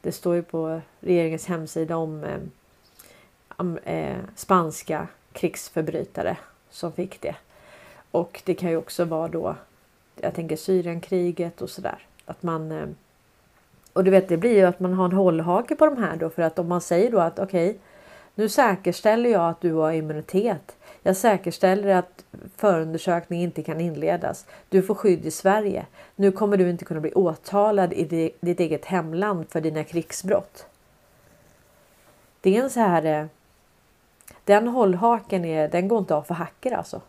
Det står ju på regeringens hemsida om eh, eh, spanska krigsförbrytare som fick det. Och det kan ju också vara då, jag tänker Syrienkriget och sådär. Att man eh, och du vet, det blir ju att man har en hållhake på de här då för att om man säger då att okej, okay, nu säkerställer jag att du har immunitet. Jag säkerställer att förundersökning inte kan inledas. Du får skydd i Sverige. Nu kommer du inte kunna bli åtalad i ditt eget hemland för dina krigsbrott. Det är en så här. Eh, den hållhaken är, den går inte av för hacker alltså.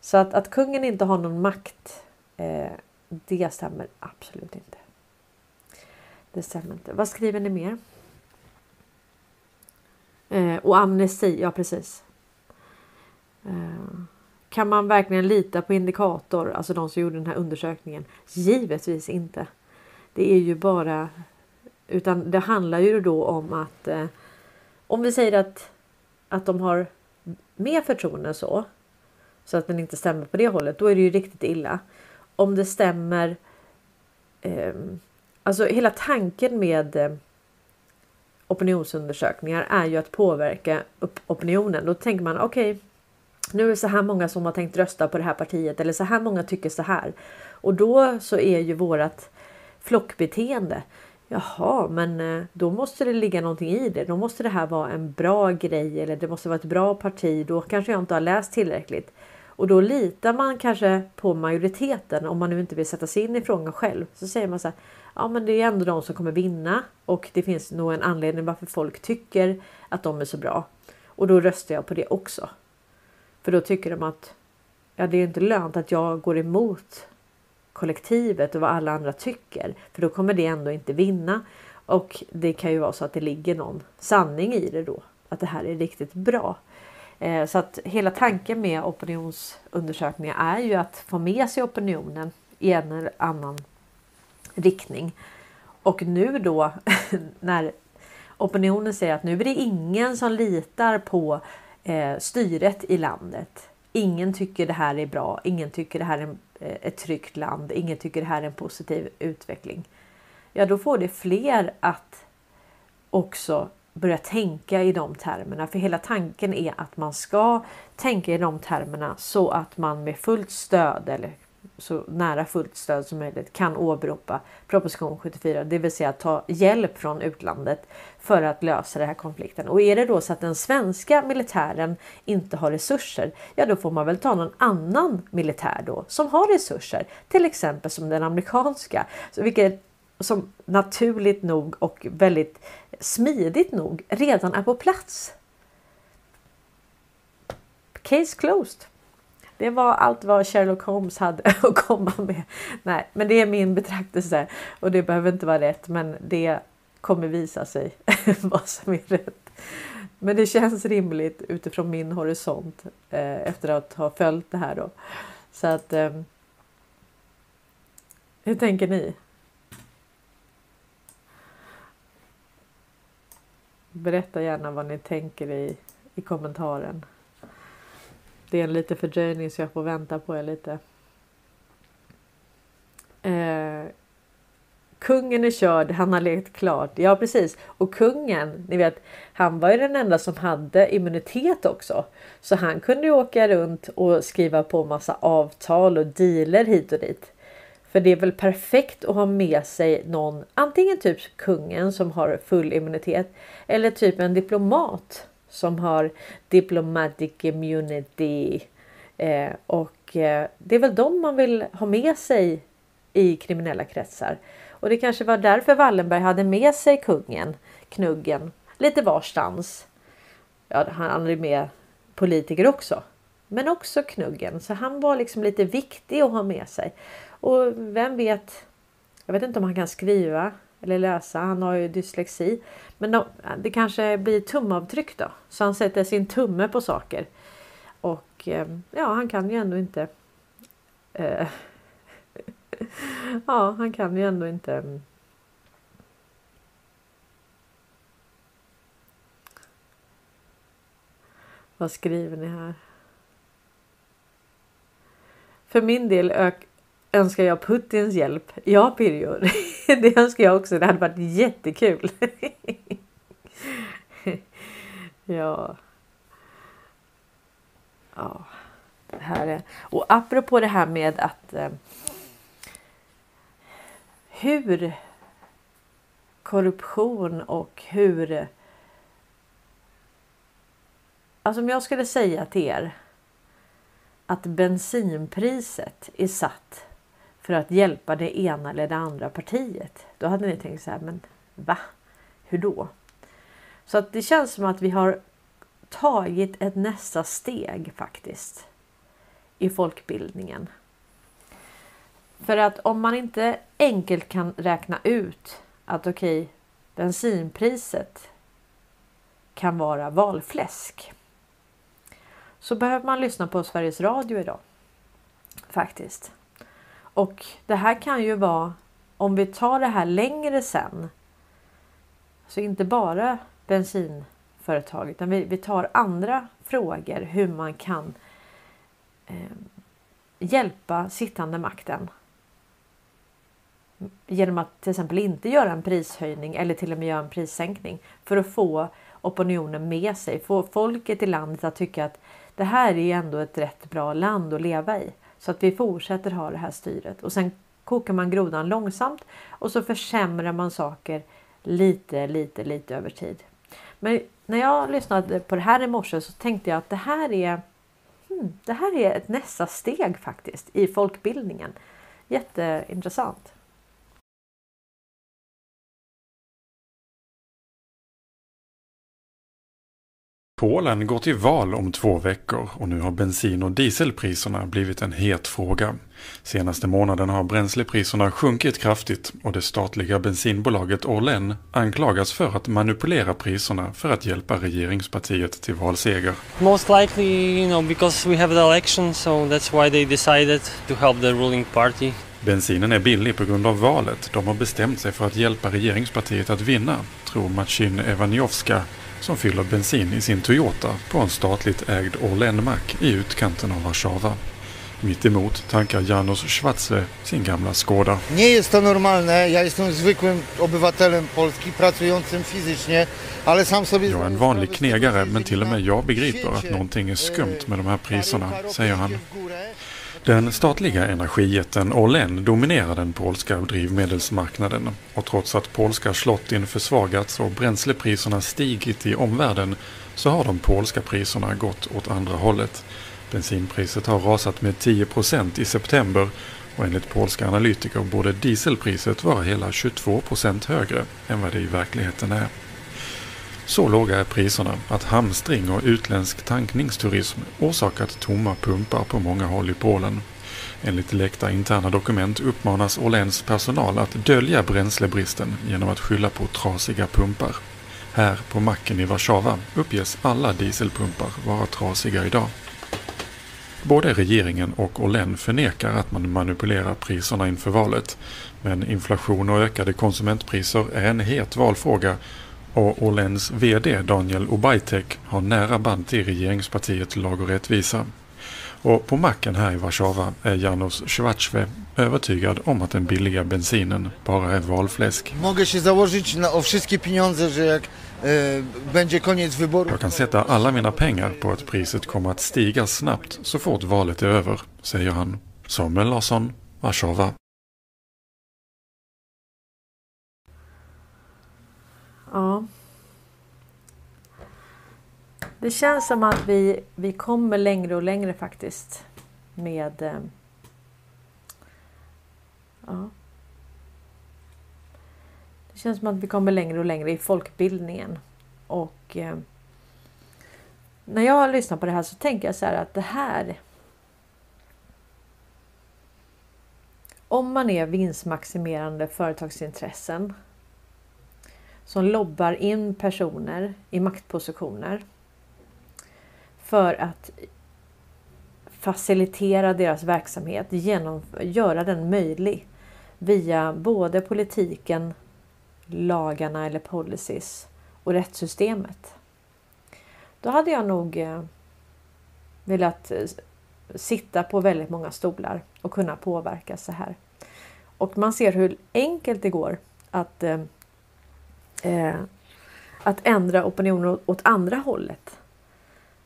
Så att, att kungen inte har någon makt. Eh, det stämmer absolut inte. Det stämmer inte. Vad skriver ni mer? Eh, och amnesti, ja precis. Eh, kan man verkligen lita på indikator, alltså de som gjorde den här undersökningen? Givetvis inte. Det är ju bara utan det handlar ju då om att eh, om vi säger att att de har mer förtroende så så att den inte stämmer på det hållet, då är det ju riktigt illa. Om det stämmer eh, Alltså hela tanken med eh, opinionsundersökningar är ju att påverka opinionen. Då tänker man okej, okay, nu är det så här många som har tänkt rösta på det här partiet eller så här många tycker så här. Och då så är ju vårat flockbeteende. Jaha, men eh, då måste det ligga någonting i det. Då måste det här vara en bra grej eller det måste vara ett bra parti. Då kanske jag inte har läst tillräckligt. Och då litar man kanske på majoriteten om man nu inte vill sätta sig in i frågan själv. Så säger man så här, ja men det är ändå de som kommer vinna och det finns nog en anledning varför folk tycker att de är så bra. Och då röstar jag på det också. För då tycker de att ja, det är inte lönt att jag går emot kollektivet och vad alla andra tycker. För då kommer det ändå inte vinna. Och det kan ju vara så att det ligger någon sanning i det då. Att det här är riktigt bra. Eh, så att hela tanken med opinionsundersökningar är ju att få med sig opinionen i en eller annan riktning. Och nu då [laughs] när opinionen säger att nu är det ingen som litar på eh, styret i landet. Ingen tycker det här är bra. Ingen tycker det här är en, eh, ett tryggt land. Ingen tycker det här är en positiv utveckling. Ja, då får det fler att också börja tänka i de termerna. För hela tanken är att man ska tänka i de termerna så att man med fullt stöd eller så nära fullt stöd som möjligt kan åberopa proposition 74, det vill säga ta hjälp från utlandet för att lösa den här konflikten. Och är det då så att den svenska militären inte har resurser, ja då får man väl ta någon annan militär då som har resurser, till exempel som den amerikanska, så vilket som naturligt nog och väldigt smidigt nog redan är på plats. Case closed. Det var allt vad Sherlock Holmes hade [laughs] att komma med. Nej, men det är min betraktelse och det behöver inte vara rätt, men det kommer visa sig [laughs] vad som är rätt. Men det känns rimligt utifrån min horisont eh, efter att ha följt det här då. Så att eh, hur tänker ni? Berätta gärna vad ni tänker i, i kommentaren. Det är en liten fördröjning så jag får vänta på er lite. Eh, kungen är körd, han har lekt klart. Ja precis. Och kungen, ni vet, han var ju den enda som hade immunitet också. Så han kunde ju åka runt och skriva på massa avtal och dealer hit och dit. För det är väl perfekt att ha med sig någon, antingen typ kungen som har full immunitet eller typ en diplomat som har diplomatic immunity. Eh, och eh, det är väl de man vill ha med sig i kriminella kretsar. Och det kanske var därför Wallenberg hade med sig kungen, knuggen, lite varstans. Ja, han hade med politiker också, men också knuggen. Så han var liksom lite viktig att ha med sig. Och vem vet? Jag vet inte om han kan skriva eller läsa. Han har ju dyslexi. Men de, det kanske blir tumavtryck då. Så han sätter sin tumme på saker. Och ehm, ja, han kan ju ändå inte. Eh, [laughs] ja, han kan ju ändå inte. Ehm, vad skriver ni här? För min del ök önskar jag Putins hjälp. Ja, Pirjo. [laughs] Det önskar jag också. Det hade varit jättekul. [laughs] Ja. Ja. Det här är... Och apropå det här med att eh, hur korruption och hur... Alltså om jag skulle säga till er att bensinpriset är satt för att hjälpa det ena eller det andra partiet. Då hade ni tänkt så här, men va? Hur då? Så att det känns som att vi har tagit ett nästa steg faktiskt i folkbildningen. För att om man inte enkelt kan räkna ut att okej, okay, bensinpriset kan vara valfläsk. Så behöver man lyssna på Sveriges Radio idag. Faktiskt. Och det här kan ju vara om vi tar det här längre sen. Så inte bara bensinföretag utan vi, vi tar andra frågor hur man kan eh, hjälpa sittande makten genom att till exempel inte göra en prishöjning eller till och med göra en prissänkning för att få opinionen med sig, få folket i landet att tycka att det här är ändå ett rätt bra land att leva i så att vi fortsätter ha det här styret och sen kokar man grodan långsamt och så försämrar man saker lite, lite, lite över tid. Men när jag lyssnade på det här i morse så tänkte jag att det här är hmm, det här är ett nästa steg faktiskt i folkbildningen. Jätteintressant. Polen går till val om två veckor och nu har bensin och dieselpriserna blivit en het fråga. Senaste månaden har bränslepriserna sjunkit kraftigt och det statliga bensinbolaget Orlen anklagas för att manipulera priserna för att hjälpa regeringspartiet till valseger. Most likely, you know, because we have the election, so that's why they decided to help the ruling party. Bensinen är billig på grund av valet. De har bestämt sig för att hjälpa regeringspartiet att vinna, tror Machin Evaniowska, som fyller bensin i sin Toyota på en statligt ägd Orlen-mack i utkanten av Warszawa. Mitt emot tankar Janos Schwarzle sin gamla Skoda. Nie jest to normalne. Ja jestem zwykłym obywatelem Polski, pracującym fizycznie, ale sam sobie... Jag är en vanlig knegare, men till och med jag begriper att någonting är skumt med de här priserna, säger han. Den statliga energijätten Orlen dominerar den polska drivmedelsmarknaden och trots att polska slottin försvagats och bränslepriserna stigit i omvärlden så har de polska priserna gått åt andra hållet. Bensinpriset har rasat med 10% i september och enligt polska analytiker borde dieselpriset vara hela 22% högre än vad det i verkligheten är. Så låga är priserna att hamstring och utländsk tankningsturism orsakat tomma pumpar på många håll i Polen. Enligt läckta interna dokument uppmanas Åhléns personal att dölja bränslebristen genom att skylla på trasiga pumpar. Här på macken i Warszawa uppges alla dieselpumpar vara trasiga idag. Både regeringen och Åhlén förnekar att man manipulerar priserna inför valet. Men inflation och ökade konsumentpriser är en het valfråga och Åhléns VD Daniel Obajtek har nära band till regeringspartiet Lag och rättvisa. Och på macken här i Warszawa är Janos Schwartzwe övertygad om att den billiga bensinen bara är valfläsk. E. Jag kan sätta alla mina pengar på att priset kommer att stiga snabbt så fort valet är över, säger han. Samuel Larsson, Warszawa. Ja. Det känns som att vi, vi kommer längre och längre faktiskt med... Eh, ja. Det känns som att vi kommer längre och längre i folkbildningen. Och eh, när jag lyssnar på det här så tänker jag så här att det här... Om man är vinstmaximerande företagsintressen som lobbar in personer i maktpositioner för att facilitera deras verksamhet, genom, göra den möjlig via både politiken, lagarna eller policies och rättssystemet. Då hade jag nog eh, velat eh, sitta på väldigt många stolar och kunna påverka så här. Och man ser hur enkelt det går att eh, eh, att ändra opinionen åt andra hållet.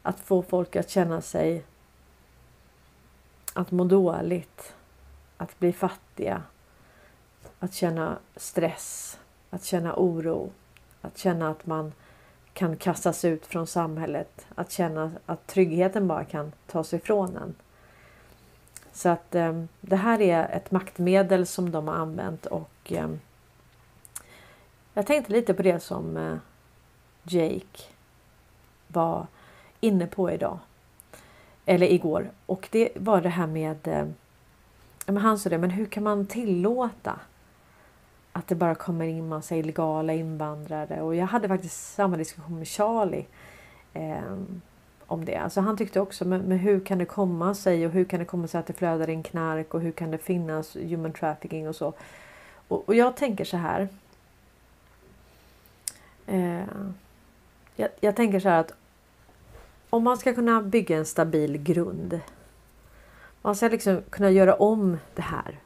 Att få folk att känna sig att må dåligt, att bli fattiga, att känna stress, att känna oro, att känna att man kan kastas ut från samhället, att känna att tryggheten bara kan tas ifrån en. Så att eh, det här är ett maktmedel som de har använt och eh, jag tänkte lite på det som eh, Jake var inne på idag. Eller igår. Och det var det här med... Eh, men han sa det, men hur kan man tillåta att det bara kommer in massa illegala invandrare? Och jag hade faktiskt samma diskussion med Charlie eh, om det. Alltså han tyckte också, men, men, hur kan det komma sig och hur kan det komma sig att det flödar in knark och hur kan det finnas human trafficking och så? Och, och jag tänker så här. Eh, jag, jag, tänker så här att om man ska kunna bygga en stabil grund. Man ska liksom kunna göra om det här.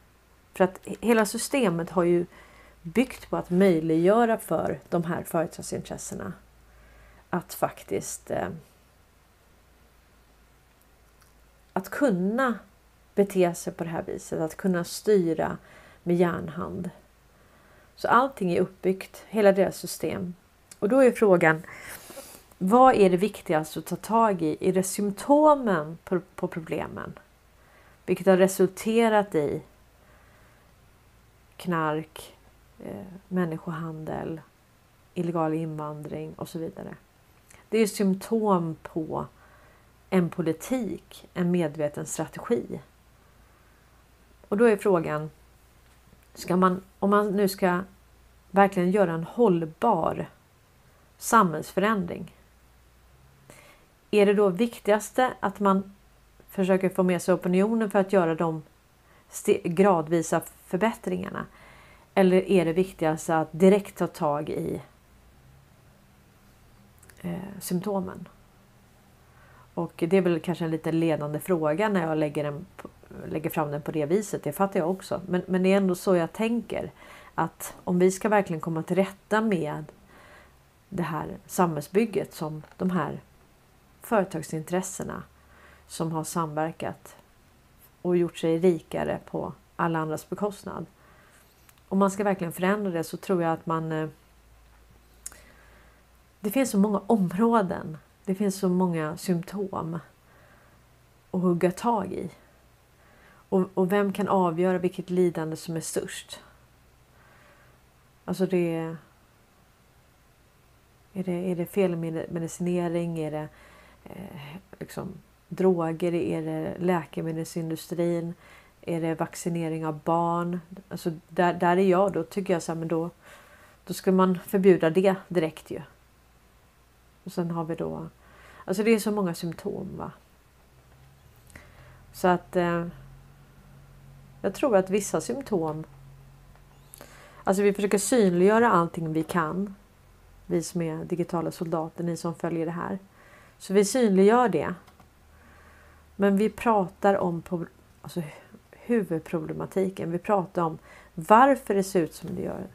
För att hela systemet har ju byggt på att möjliggöra för de här företagsintressena att faktiskt eh, att kunna bete sig på det här viset, att kunna styra med järnhand. Så allting är uppbyggt, hela deras system och då är frågan, vad är det viktigaste att ta tag i? Är det symptomen på, på problemen? Vilket har resulterat i knark, eh, människohandel, illegal invandring och så vidare. Det är symptom på en politik, en medveten strategi. Och då är frågan, ska man, om man nu ska verkligen göra en hållbar samhällsförändring. Är det då viktigaste att man försöker få med sig opinionen för att göra de gradvisa förbättringarna? Eller är det viktigaste att direkt ta tag i eh, symptomen? Och det är väl kanske en lite ledande fråga när jag lägger, den, lägger fram den på det viset. Det fattar jag också. Men, men det är ändå så jag tänker. Att om vi ska verkligen komma till rätta med det här samhällsbygget som de här företagsintressena som har samverkat och gjort sig rikare på alla andras bekostnad. Om man ska verkligen förändra det så tror jag att man... Eh, det finns så många områden. Det finns så många symptom att hugga tag i. Och, och vem kan avgöra vilket lidande som är störst? Alltså det... Är det, är det felmedicinering? Är det eh, liksom, droger? Är det läkemedelsindustrin? Är det vaccinering av barn? Alltså där, där är jag. Då tycker jag så här, men då, då ska man förbjuda det direkt ju. Och sen har vi då... Alltså det är så många symptom va. Så att... Eh, jag tror att vissa symptom... Alltså vi försöker synliggöra allting vi kan. Vi som är digitala soldater, ni som följer det här. Så vi synliggör det. Men vi pratar om alltså, huvudproblematiken. Vi pratar om varför det ser ut som det gör.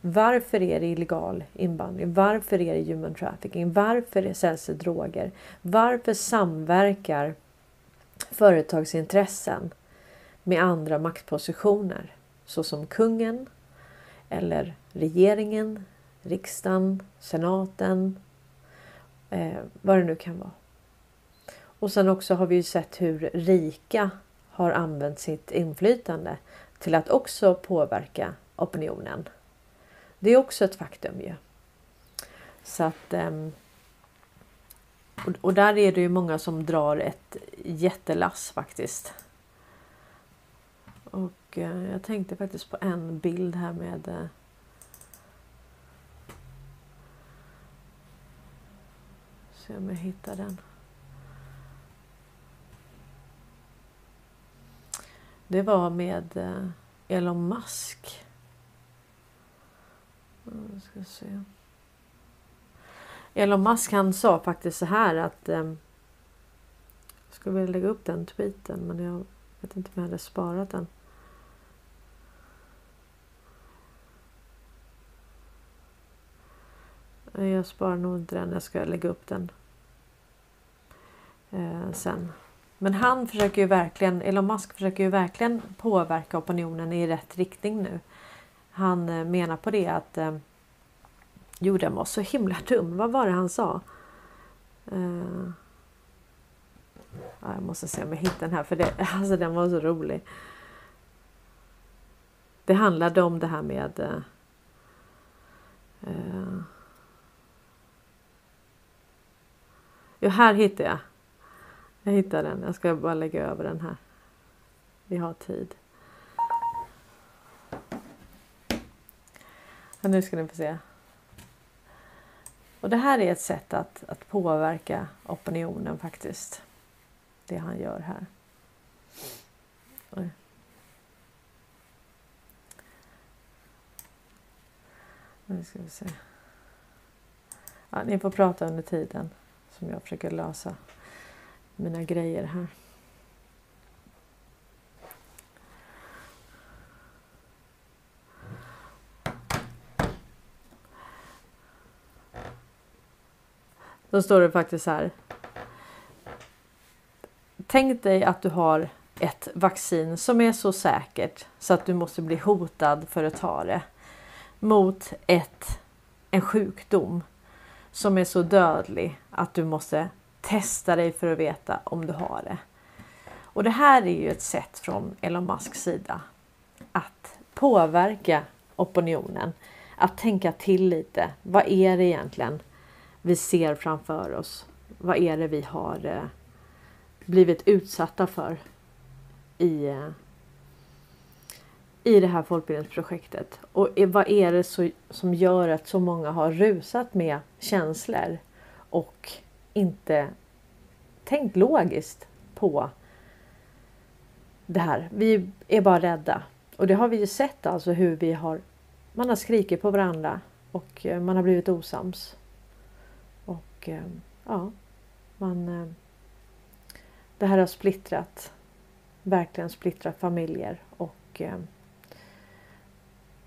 Varför är det illegal invandring? Varför är det human trafficking? Varför säljs det droger? Varför samverkar företagsintressen med andra maktpositioner såsom kungen eller regeringen, riksdagen, senaten, eh, vad det nu kan vara. Och sen också har vi ju sett hur rika har använt sitt inflytande till att också påverka opinionen. Det är också ett faktum ju. Så att, ehm, och där är det ju många som drar ett jättelass faktiskt. Och eh, jag tänkte faktiskt på en bild här med eh, Se om jag hittar den. Det var med eh, Elon Musk. Mm, jag ska se. Elon Musk han sa faktiskt så här att eh, jag skulle vilja lägga upp den tweeten men jag vet inte om jag hade sparat den. Jag sparar nog inte den. Jag ska lägga upp den eh, sen. Men han försöker ju verkligen, Elon Musk försöker ju verkligen påverka opinionen i rätt riktning nu. Han eh, menar på det att eh, Jo, den var så himla [laughs] dum. Vad var det han sa? Eh, jag måste se om jag hittar den här för det, [laughs] alltså, den var så rolig. Det handlade om det här med uh, Jo, här hittar jag. Jag hittar den. Jag ska bara lägga över den här. Vi har tid. Ja, nu ska ni få se. Och det här är ett sätt att, att påverka opinionen faktiskt. Det han gör här. Oj. Nu ska vi se. Ja, ni får prata under tiden som jag försöker lösa mina grejer här. Då står det faktiskt så här. Tänk dig att du har ett vaccin som är så säkert så att du måste bli hotad för att ta det. Mot ett, en sjukdom som är så dödlig att du måste testa dig för att veta om du har det. Och det här är ju ett sätt från Elon Musks sida att påverka opinionen. Att tänka till lite. Vad är det egentligen vi ser framför oss? Vad är det vi har eh, blivit utsatta för i, eh, i det här folkbildningsprojektet? Och vad är det så, som gör att så många har rusat med känslor och inte tänkt logiskt på det här. Vi är bara rädda. Och det har vi ju sett alltså hur vi har man har skrikit på varandra och eh, man har blivit osams. Och eh, ja, man eh, det här har splittrat verkligen splittrat familjer och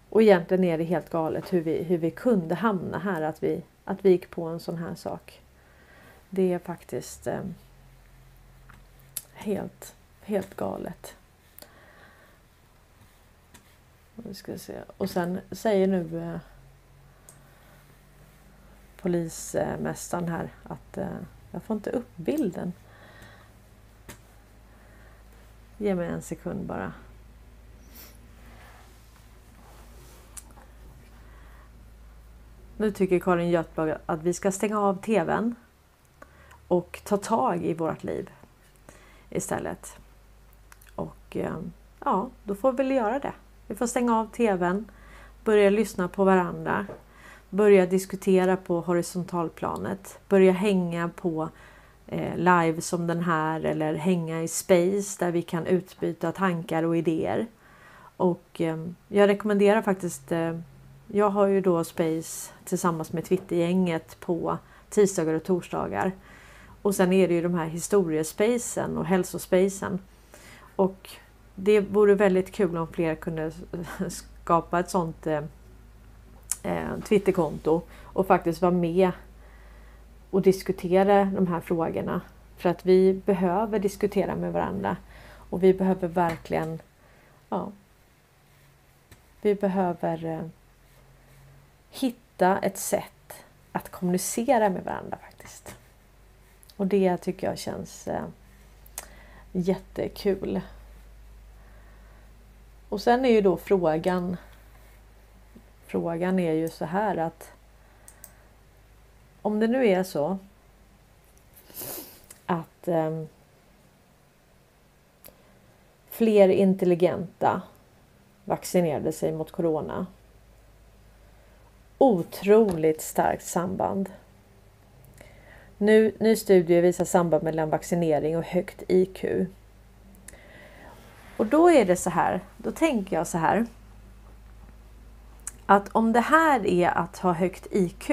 och egentligen är det helt galet hur vi, hur vi kunde hamna här att vi, att vi gick på en sån här sak. Det är faktiskt eh, helt, helt galet. Vi ska se. Och sen säger nu eh, polismästaren här att eh, jag får inte upp bilden. Ge mig en sekund bara. Nu tycker Karin Götblad att vi ska stänga av TVn och ta tag i vårt liv istället. Och ehm, ja, då får vi väl göra det. Vi får stänga av TVn, börja lyssna på varandra, börja diskutera på horisontalplanet, börja hänga på eh, live som den här eller hänga i space där vi kan utbyta tankar och idéer. Och eh, jag rekommenderar faktiskt eh, jag har ju då Space tillsammans med Twittergänget på tisdagar och torsdagar. Och sen är det ju de här historiespacen och hälsospacen. Och det vore väldigt kul om fler kunde skapa ett sånt eh, eh, Twitterkonto och faktiskt vara med och diskutera de här frågorna. För att vi behöver diskutera med varandra och vi behöver verkligen ja, vi behöver eh, hitta ett sätt att kommunicera med varandra faktiskt. Och det tycker jag känns eh, jättekul. Och sen är ju då frågan Frågan är ju så här att om det nu är så att eh, fler intelligenta vaccinerade sig mot corona. Otroligt starkt samband. Nu, ny studie visar samband mellan vaccinering och högt IQ. Och då är det så här, då tänker jag så här. Att om det här är att ha högt IQ.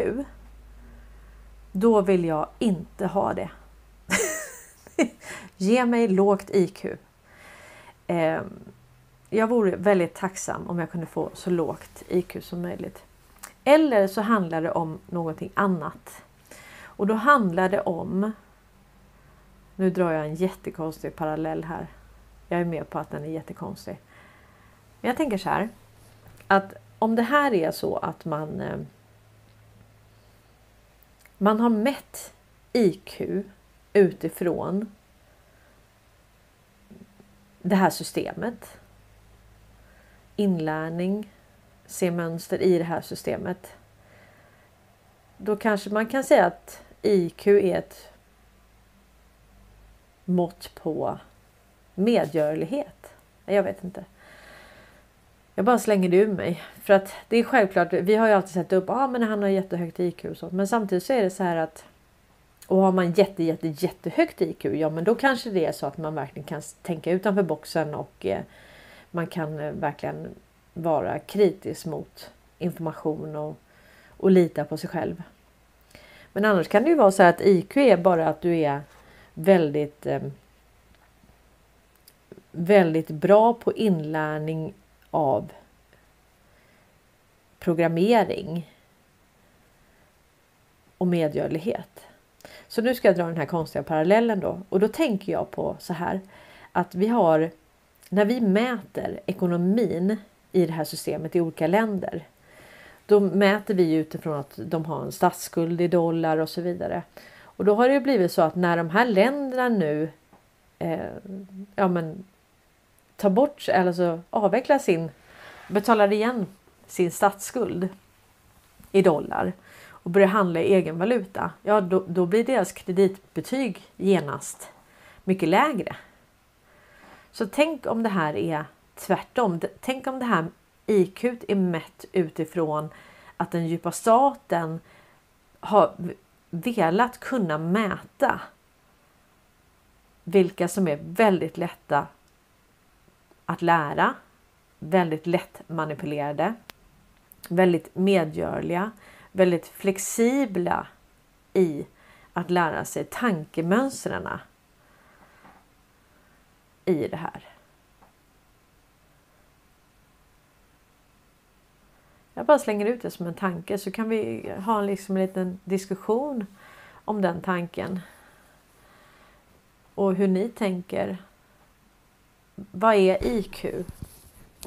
Då vill jag inte ha det. [laughs] Ge mig lågt IQ. Eh, jag vore väldigt tacksam om jag kunde få så lågt IQ som möjligt. Eller så handlar det om någonting annat. Och då handlar det om... Nu drar jag en jättekonstig parallell här. Jag är med på att den är jättekonstig. Men jag tänker så här. Att om det här är så att man eh, man har mätt IQ utifrån det här systemet. Inlärning, se mönster i det här systemet. Då kanske man kan säga att IQ är ett mått på medgörlighet. Jag vet inte. Jag bara slänger det ur mig. För att det är självklart, vi har ju alltid sett upp, ja ah, men han har jättehögt IQ och så. Men samtidigt så är det så här att och har man jätte, jätte, jättehögt IQ, ja men då kanske det är så att man verkligen kan tänka utanför boxen och eh, man kan eh, verkligen vara kritisk mot information och, och lita på sig själv. Men annars kan det ju vara så att IQ är bara att du är väldigt eh, väldigt bra på inlärning av programmering och medgörlighet. Så nu ska jag dra den här konstiga parallellen då och då tänker jag på så här att vi har när vi mäter ekonomin i det här systemet i olika länder. Då mäter vi utifrån att de har en statsskuld i dollar och så vidare. Och då har det blivit så att när de här länderna nu eh, ja, men, tar bort eller så avvecklar sin, betalar igen sin statsskuld i dollar och börjar handla i egen valuta. Ja, då, då blir deras kreditbetyg genast mycket lägre. Så tänk om det här är tvärtom. Tänk om det här IQ är mätt utifrån att den djupa staten har velat kunna mäta vilka som är väldigt lätta att lära, väldigt lätt manipulerade, väldigt medgörliga, väldigt flexibla i att lära sig tankemönstren i det här. Jag bara slänger ut det som en tanke så kan vi ha liksom en liten diskussion om den tanken. Och hur ni tänker. Vad är IQ?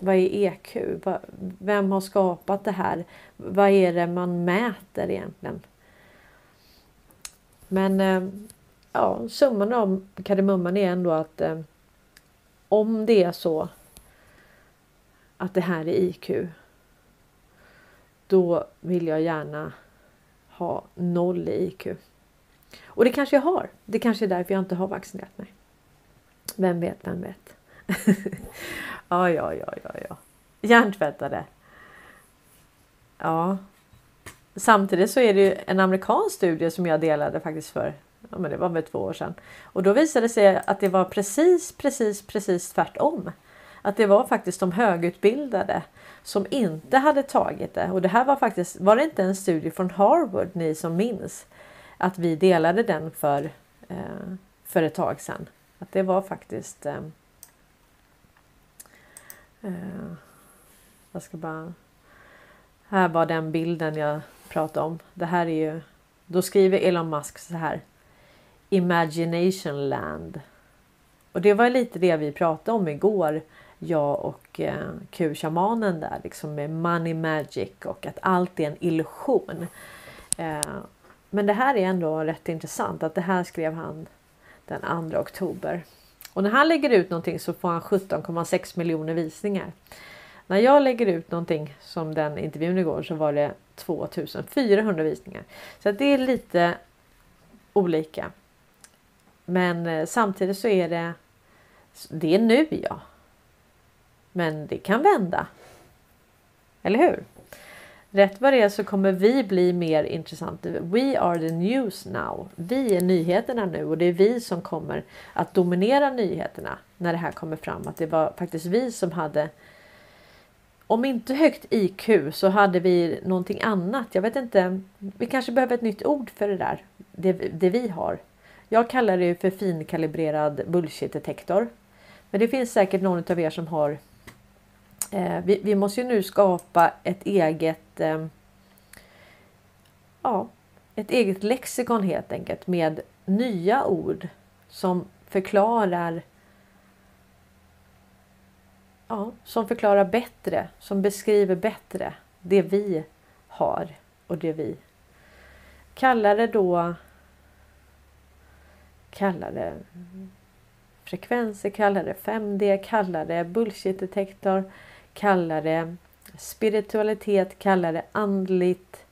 Vad är EQ? Vem har skapat det här? Vad är det man mäter egentligen? Men eh, ja, summan av kardemumman är ändå att eh, om det är så att det här är IQ då vill jag gärna ha noll i IQ. Och det kanske jag har. Det kanske är därför jag inte har vaccinerat mig. Vem vet, vem vet. [laughs] ja, ja, ja, ja, ja. Hjärntvättade. Ja. samtidigt så är det ju en amerikansk studie som jag delade faktiskt för ja, men det var väl två år sedan. Och då visade det sig att det var precis, precis, precis tvärtom. Att det var faktiskt de högutbildade som inte hade tagit det. Och det här var faktiskt, var det inte en studie från Harvard ni som minns? Att vi delade den för, eh, för ett tag sedan. Att det var faktiskt eh, eh, jag ska bara... Här var den bilden jag pratade om. Det här är ju... Då skriver Elon Musk så här. Imagination land. Och det var lite det vi pratade om igår. Jag och eh, Q-shamanen där liksom med money magic och att allt är en illusion. Eh, men det här är ändå rätt intressant att det här skrev han den 2 oktober. Och när han lägger ut någonting så får han 17,6 miljoner visningar. När jag lägger ut någonting som den intervjun igår så var det 2400 visningar. Så det är lite olika. Men eh, samtidigt så är det det är nu ja. Men det kan vända. Eller hur? Rätt vad det är så kommer vi bli mer intressanta. We are the news now. Vi är nyheterna nu och det är vi som kommer att dominera nyheterna när det här kommer fram. Att det var faktiskt vi som hade om inte högt IQ så hade vi någonting annat. Jag vet inte. Vi kanske behöver ett nytt ord för det där. Det, det vi har. Jag kallar det för finkalibrerad bullshit-detektor. Men det finns säkert någon av er som har Eh, vi, vi, måste ju nu skapa ett eget eh, ja, ett eget lexikon helt enkelt med nya ord som förklarar ja, som förklarar bättre, som beskriver bättre det vi har och det vi kallar det då kallar det frekvenser, kallar det 5D, kallar det bullshit detektor kalla det spiritualitet, kalla det andligt.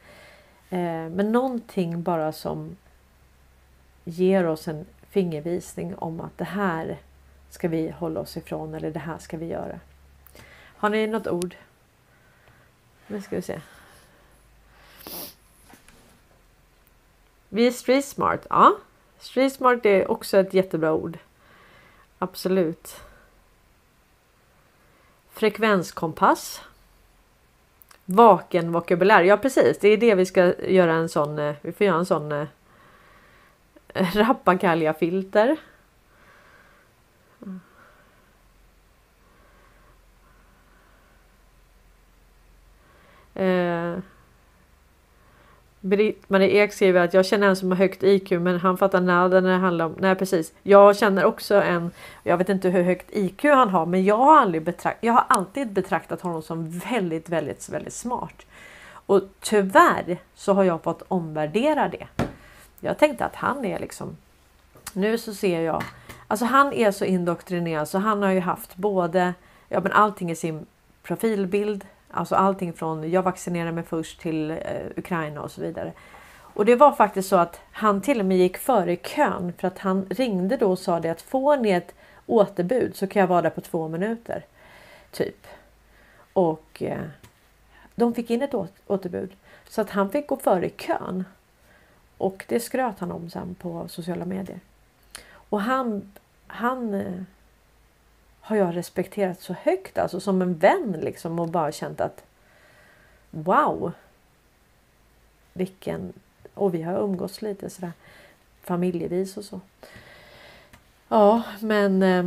Eh, men någonting bara som ger oss en fingervisning om att det här ska vi hålla oss ifrån eller det här ska vi göra. Har ni något ord? Nu ska vi se. Vi är street smart. Ja, street smart är också ett jättebra ord. Absolut. Frekvenskompass. Vaken vokabulär. Ja precis, det är det vi ska göra en sån. Eh, vi får göra en sån eh, [laughs] rappakalja-filter. Eh, Britt-Marie Ek skriver att jag känner en som har högt IQ men han fattar nada när det handlar om... Nej precis. Jag känner också en... Jag vet inte hur högt IQ han har men jag har, aldrig betrakt, jag har alltid betraktat honom som väldigt, väldigt, väldigt smart. Och tyvärr så har jag fått omvärdera det. Jag tänkte att han är liksom... Nu så ser jag... Alltså han är så indoktrinerad så han har ju haft både... Ja men allting i sin profilbild Alltså allting från jag vaccinerade mig först till eh, Ukraina och så vidare. Och det var faktiskt så att han till och med gick före kön för att han ringde då och sa det att får ni ett återbud så kan jag vara där på två minuter. Typ. Och eh, de fick in ett återbud så att han fick gå före kön. Och det skröt han om sen på sociala medier. Och han, han eh, har jag respekterat så högt, alltså som en vän liksom och bara känt att wow. Vilken och vi har umgåtts lite sådär familjevis och så. Ja, men eh,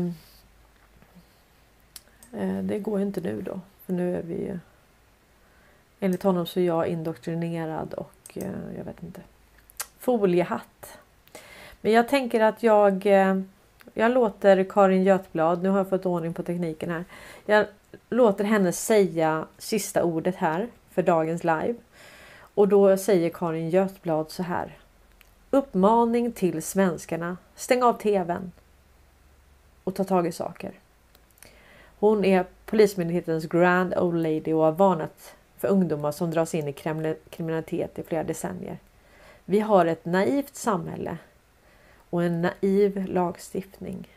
eh, det går ju inte nu då. För nu är vi ju enligt honom så är jag indoktrinerad och eh, jag vet inte foliehatt. Men jag tänker att jag eh, jag låter Karin Götblad, nu har jag fått ordning på tekniken här. Jag låter henne säga sista ordet här för dagens live. Och då säger Karin Götblad så här. Uppmaning till svenskarna. Stäng av tvn. Och ta tag i saker. Hon är Polismyndighetens Grand Old Lady och har varnat för ungdomar som dras in i kriminalitet i flera decennier. Vi har ett naivt samhälle och en naiv lagstiftning.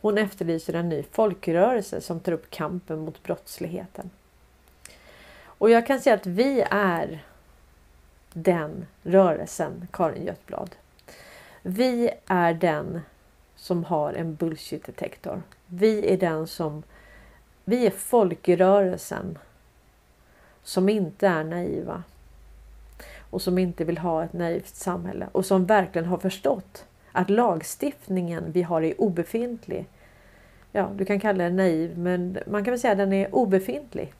Hon efterlyser en ny folkrörelse som tar upp kampen mot brottsligheten. Och jag kan säga att vi är den rörelsen, Karin Götblad. Vi är den som har en bullshit detektor. Vi är den som vi är folkrörelsen som inte är naiva och som inte vill ha ett naivt samhälle och som verkligen har förstått att lagstiftningen vi har är obefintlig. Ja, du kan kalla det naiv, men man kan väl säga att den är obefintlig.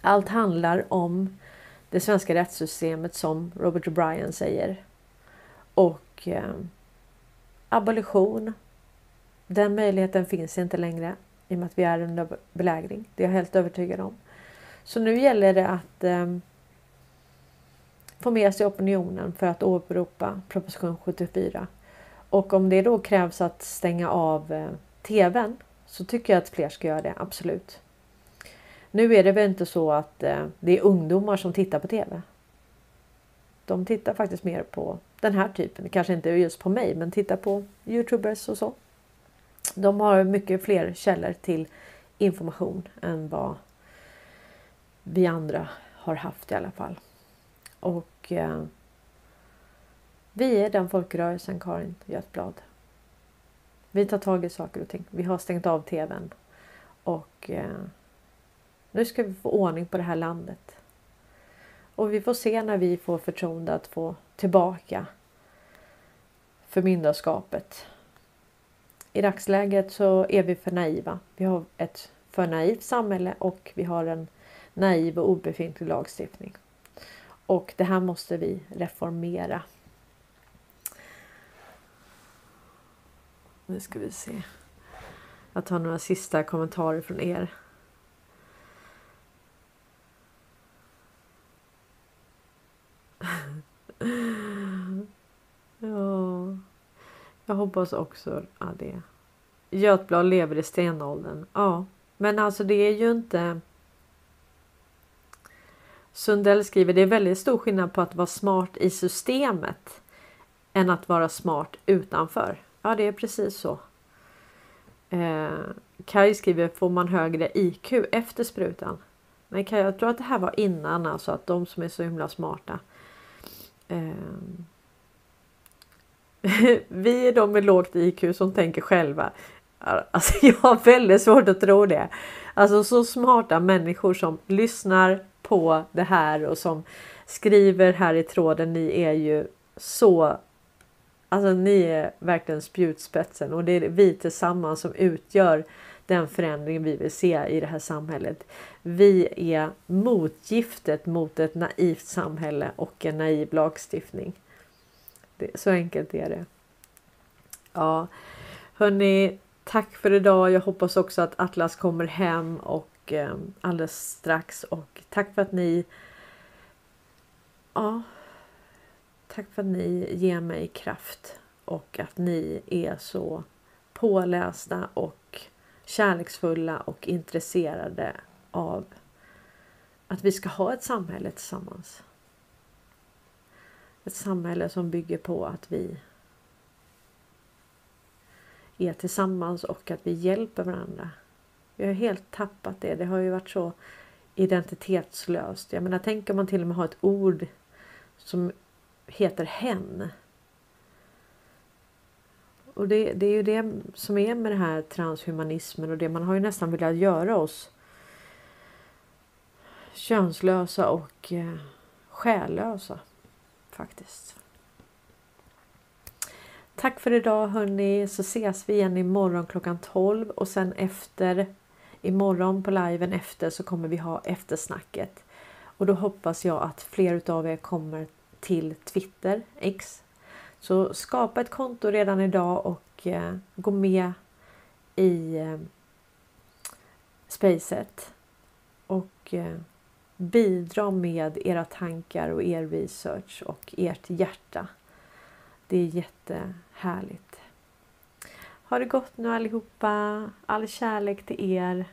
Allt handlar om det svenska rättssystemet som Robert O'Brien säger. Och eh, abolition. Den möjligheten finns inte längre i och med att vi är under belägring. Det är jag helt övertygad om. Så nu gäller det att eh, få med sig opinionen för att åberopa proposition 74. Och om det då krävs att stänga av eh, tvn så tycker jag att fler ska göra det, absolut. Nu är det väl inte så att eh, det är ungdomar som tittar på tv. De tittar faktiskt mer på den här typen, kanske inte just på mig, men tittar på Youtubers och så. De har mycket fler källor till information än vad vi andra har haft i alla fall. Och eh, vi är den folkrörelsen Karin Götblad. Vi tar tag i saker och ting. Vi har stängt av tvn. Och eh, nu ska vi få ordning på det här landet. Och vi får se när vi får förtroende att få tillbaka förmyndarskapet. I dagsläget så är vi för naiva. Vi har ett för naivt samhälle och vi har en naiv och obefintlig lagstiftning. Och det här måste vi reformera. Nu ska vi se. Jag tar några sista kommentarer från er. [laughs] ja, jag hoppas också att det. Götblad lever i stenåldern. Ja, men alltså det är ju inte. Sundell skriver det är väldigt stor skillnad på att vara smart i systemet än att vara smart utanför. Ja, det är precis så. Eh, Kaj skriver får man högre IQ efter sprutan? Nej, Kaj, jag tror att det här var innan alltså att de som är så himla smarta. Eh, [laughs] vi är de med lågt IQ som tänker själva. Alltså, [laughs] jag har väldigt svårt att tro det. Alltså så smarta människor som lyssnar på det här och som skriver här i tråden. Ni är ju så Alltså ni är verkligen spjutspetsen och det är vi tillsammans som utgör den förändring vi vill se i det här samhället. Vi är motgiftet mot ett naivt samhälle och en naiv lagstiftning. Det, så enkelt är det. Ja, hörni, tack för idag. Jag hoppas också att Atlas kommer hem och eh, alldeles strax och tack för att ni ja, Tack för att ni ger mig kraft och att ni är så pålästa och kärleksfulla och intresserade av att vi ska ha ett samhälle tillsammans. Ett samhälle som bygger på att vi är tillsammans och att vi hjälper varandra. Vi har helt tappat det. Det har ju varit så identitetslöst. Jag menar, tänk om man till och med har ett ord som heter hen. Och det, det är ju det som är med det här transhumanismen och det man har ju nästan velat göra oss könslösa och eh, själlösa faktiskt. Tack för idag hörni så ses vi igen imorgon klockan 12 och sen efter imorgon på liven efter så kommer vi ha eftersnacket. Och då hoppas jag att fler utav er kommer till Twitter, X. Så skapa ett konto redan idag och eh, gå med i eh, Spacet och eh, bidra med era tankar och er research och ert hjärta. Det är jättehärligt. Ha det gott nu allihopa. All kärlek till er.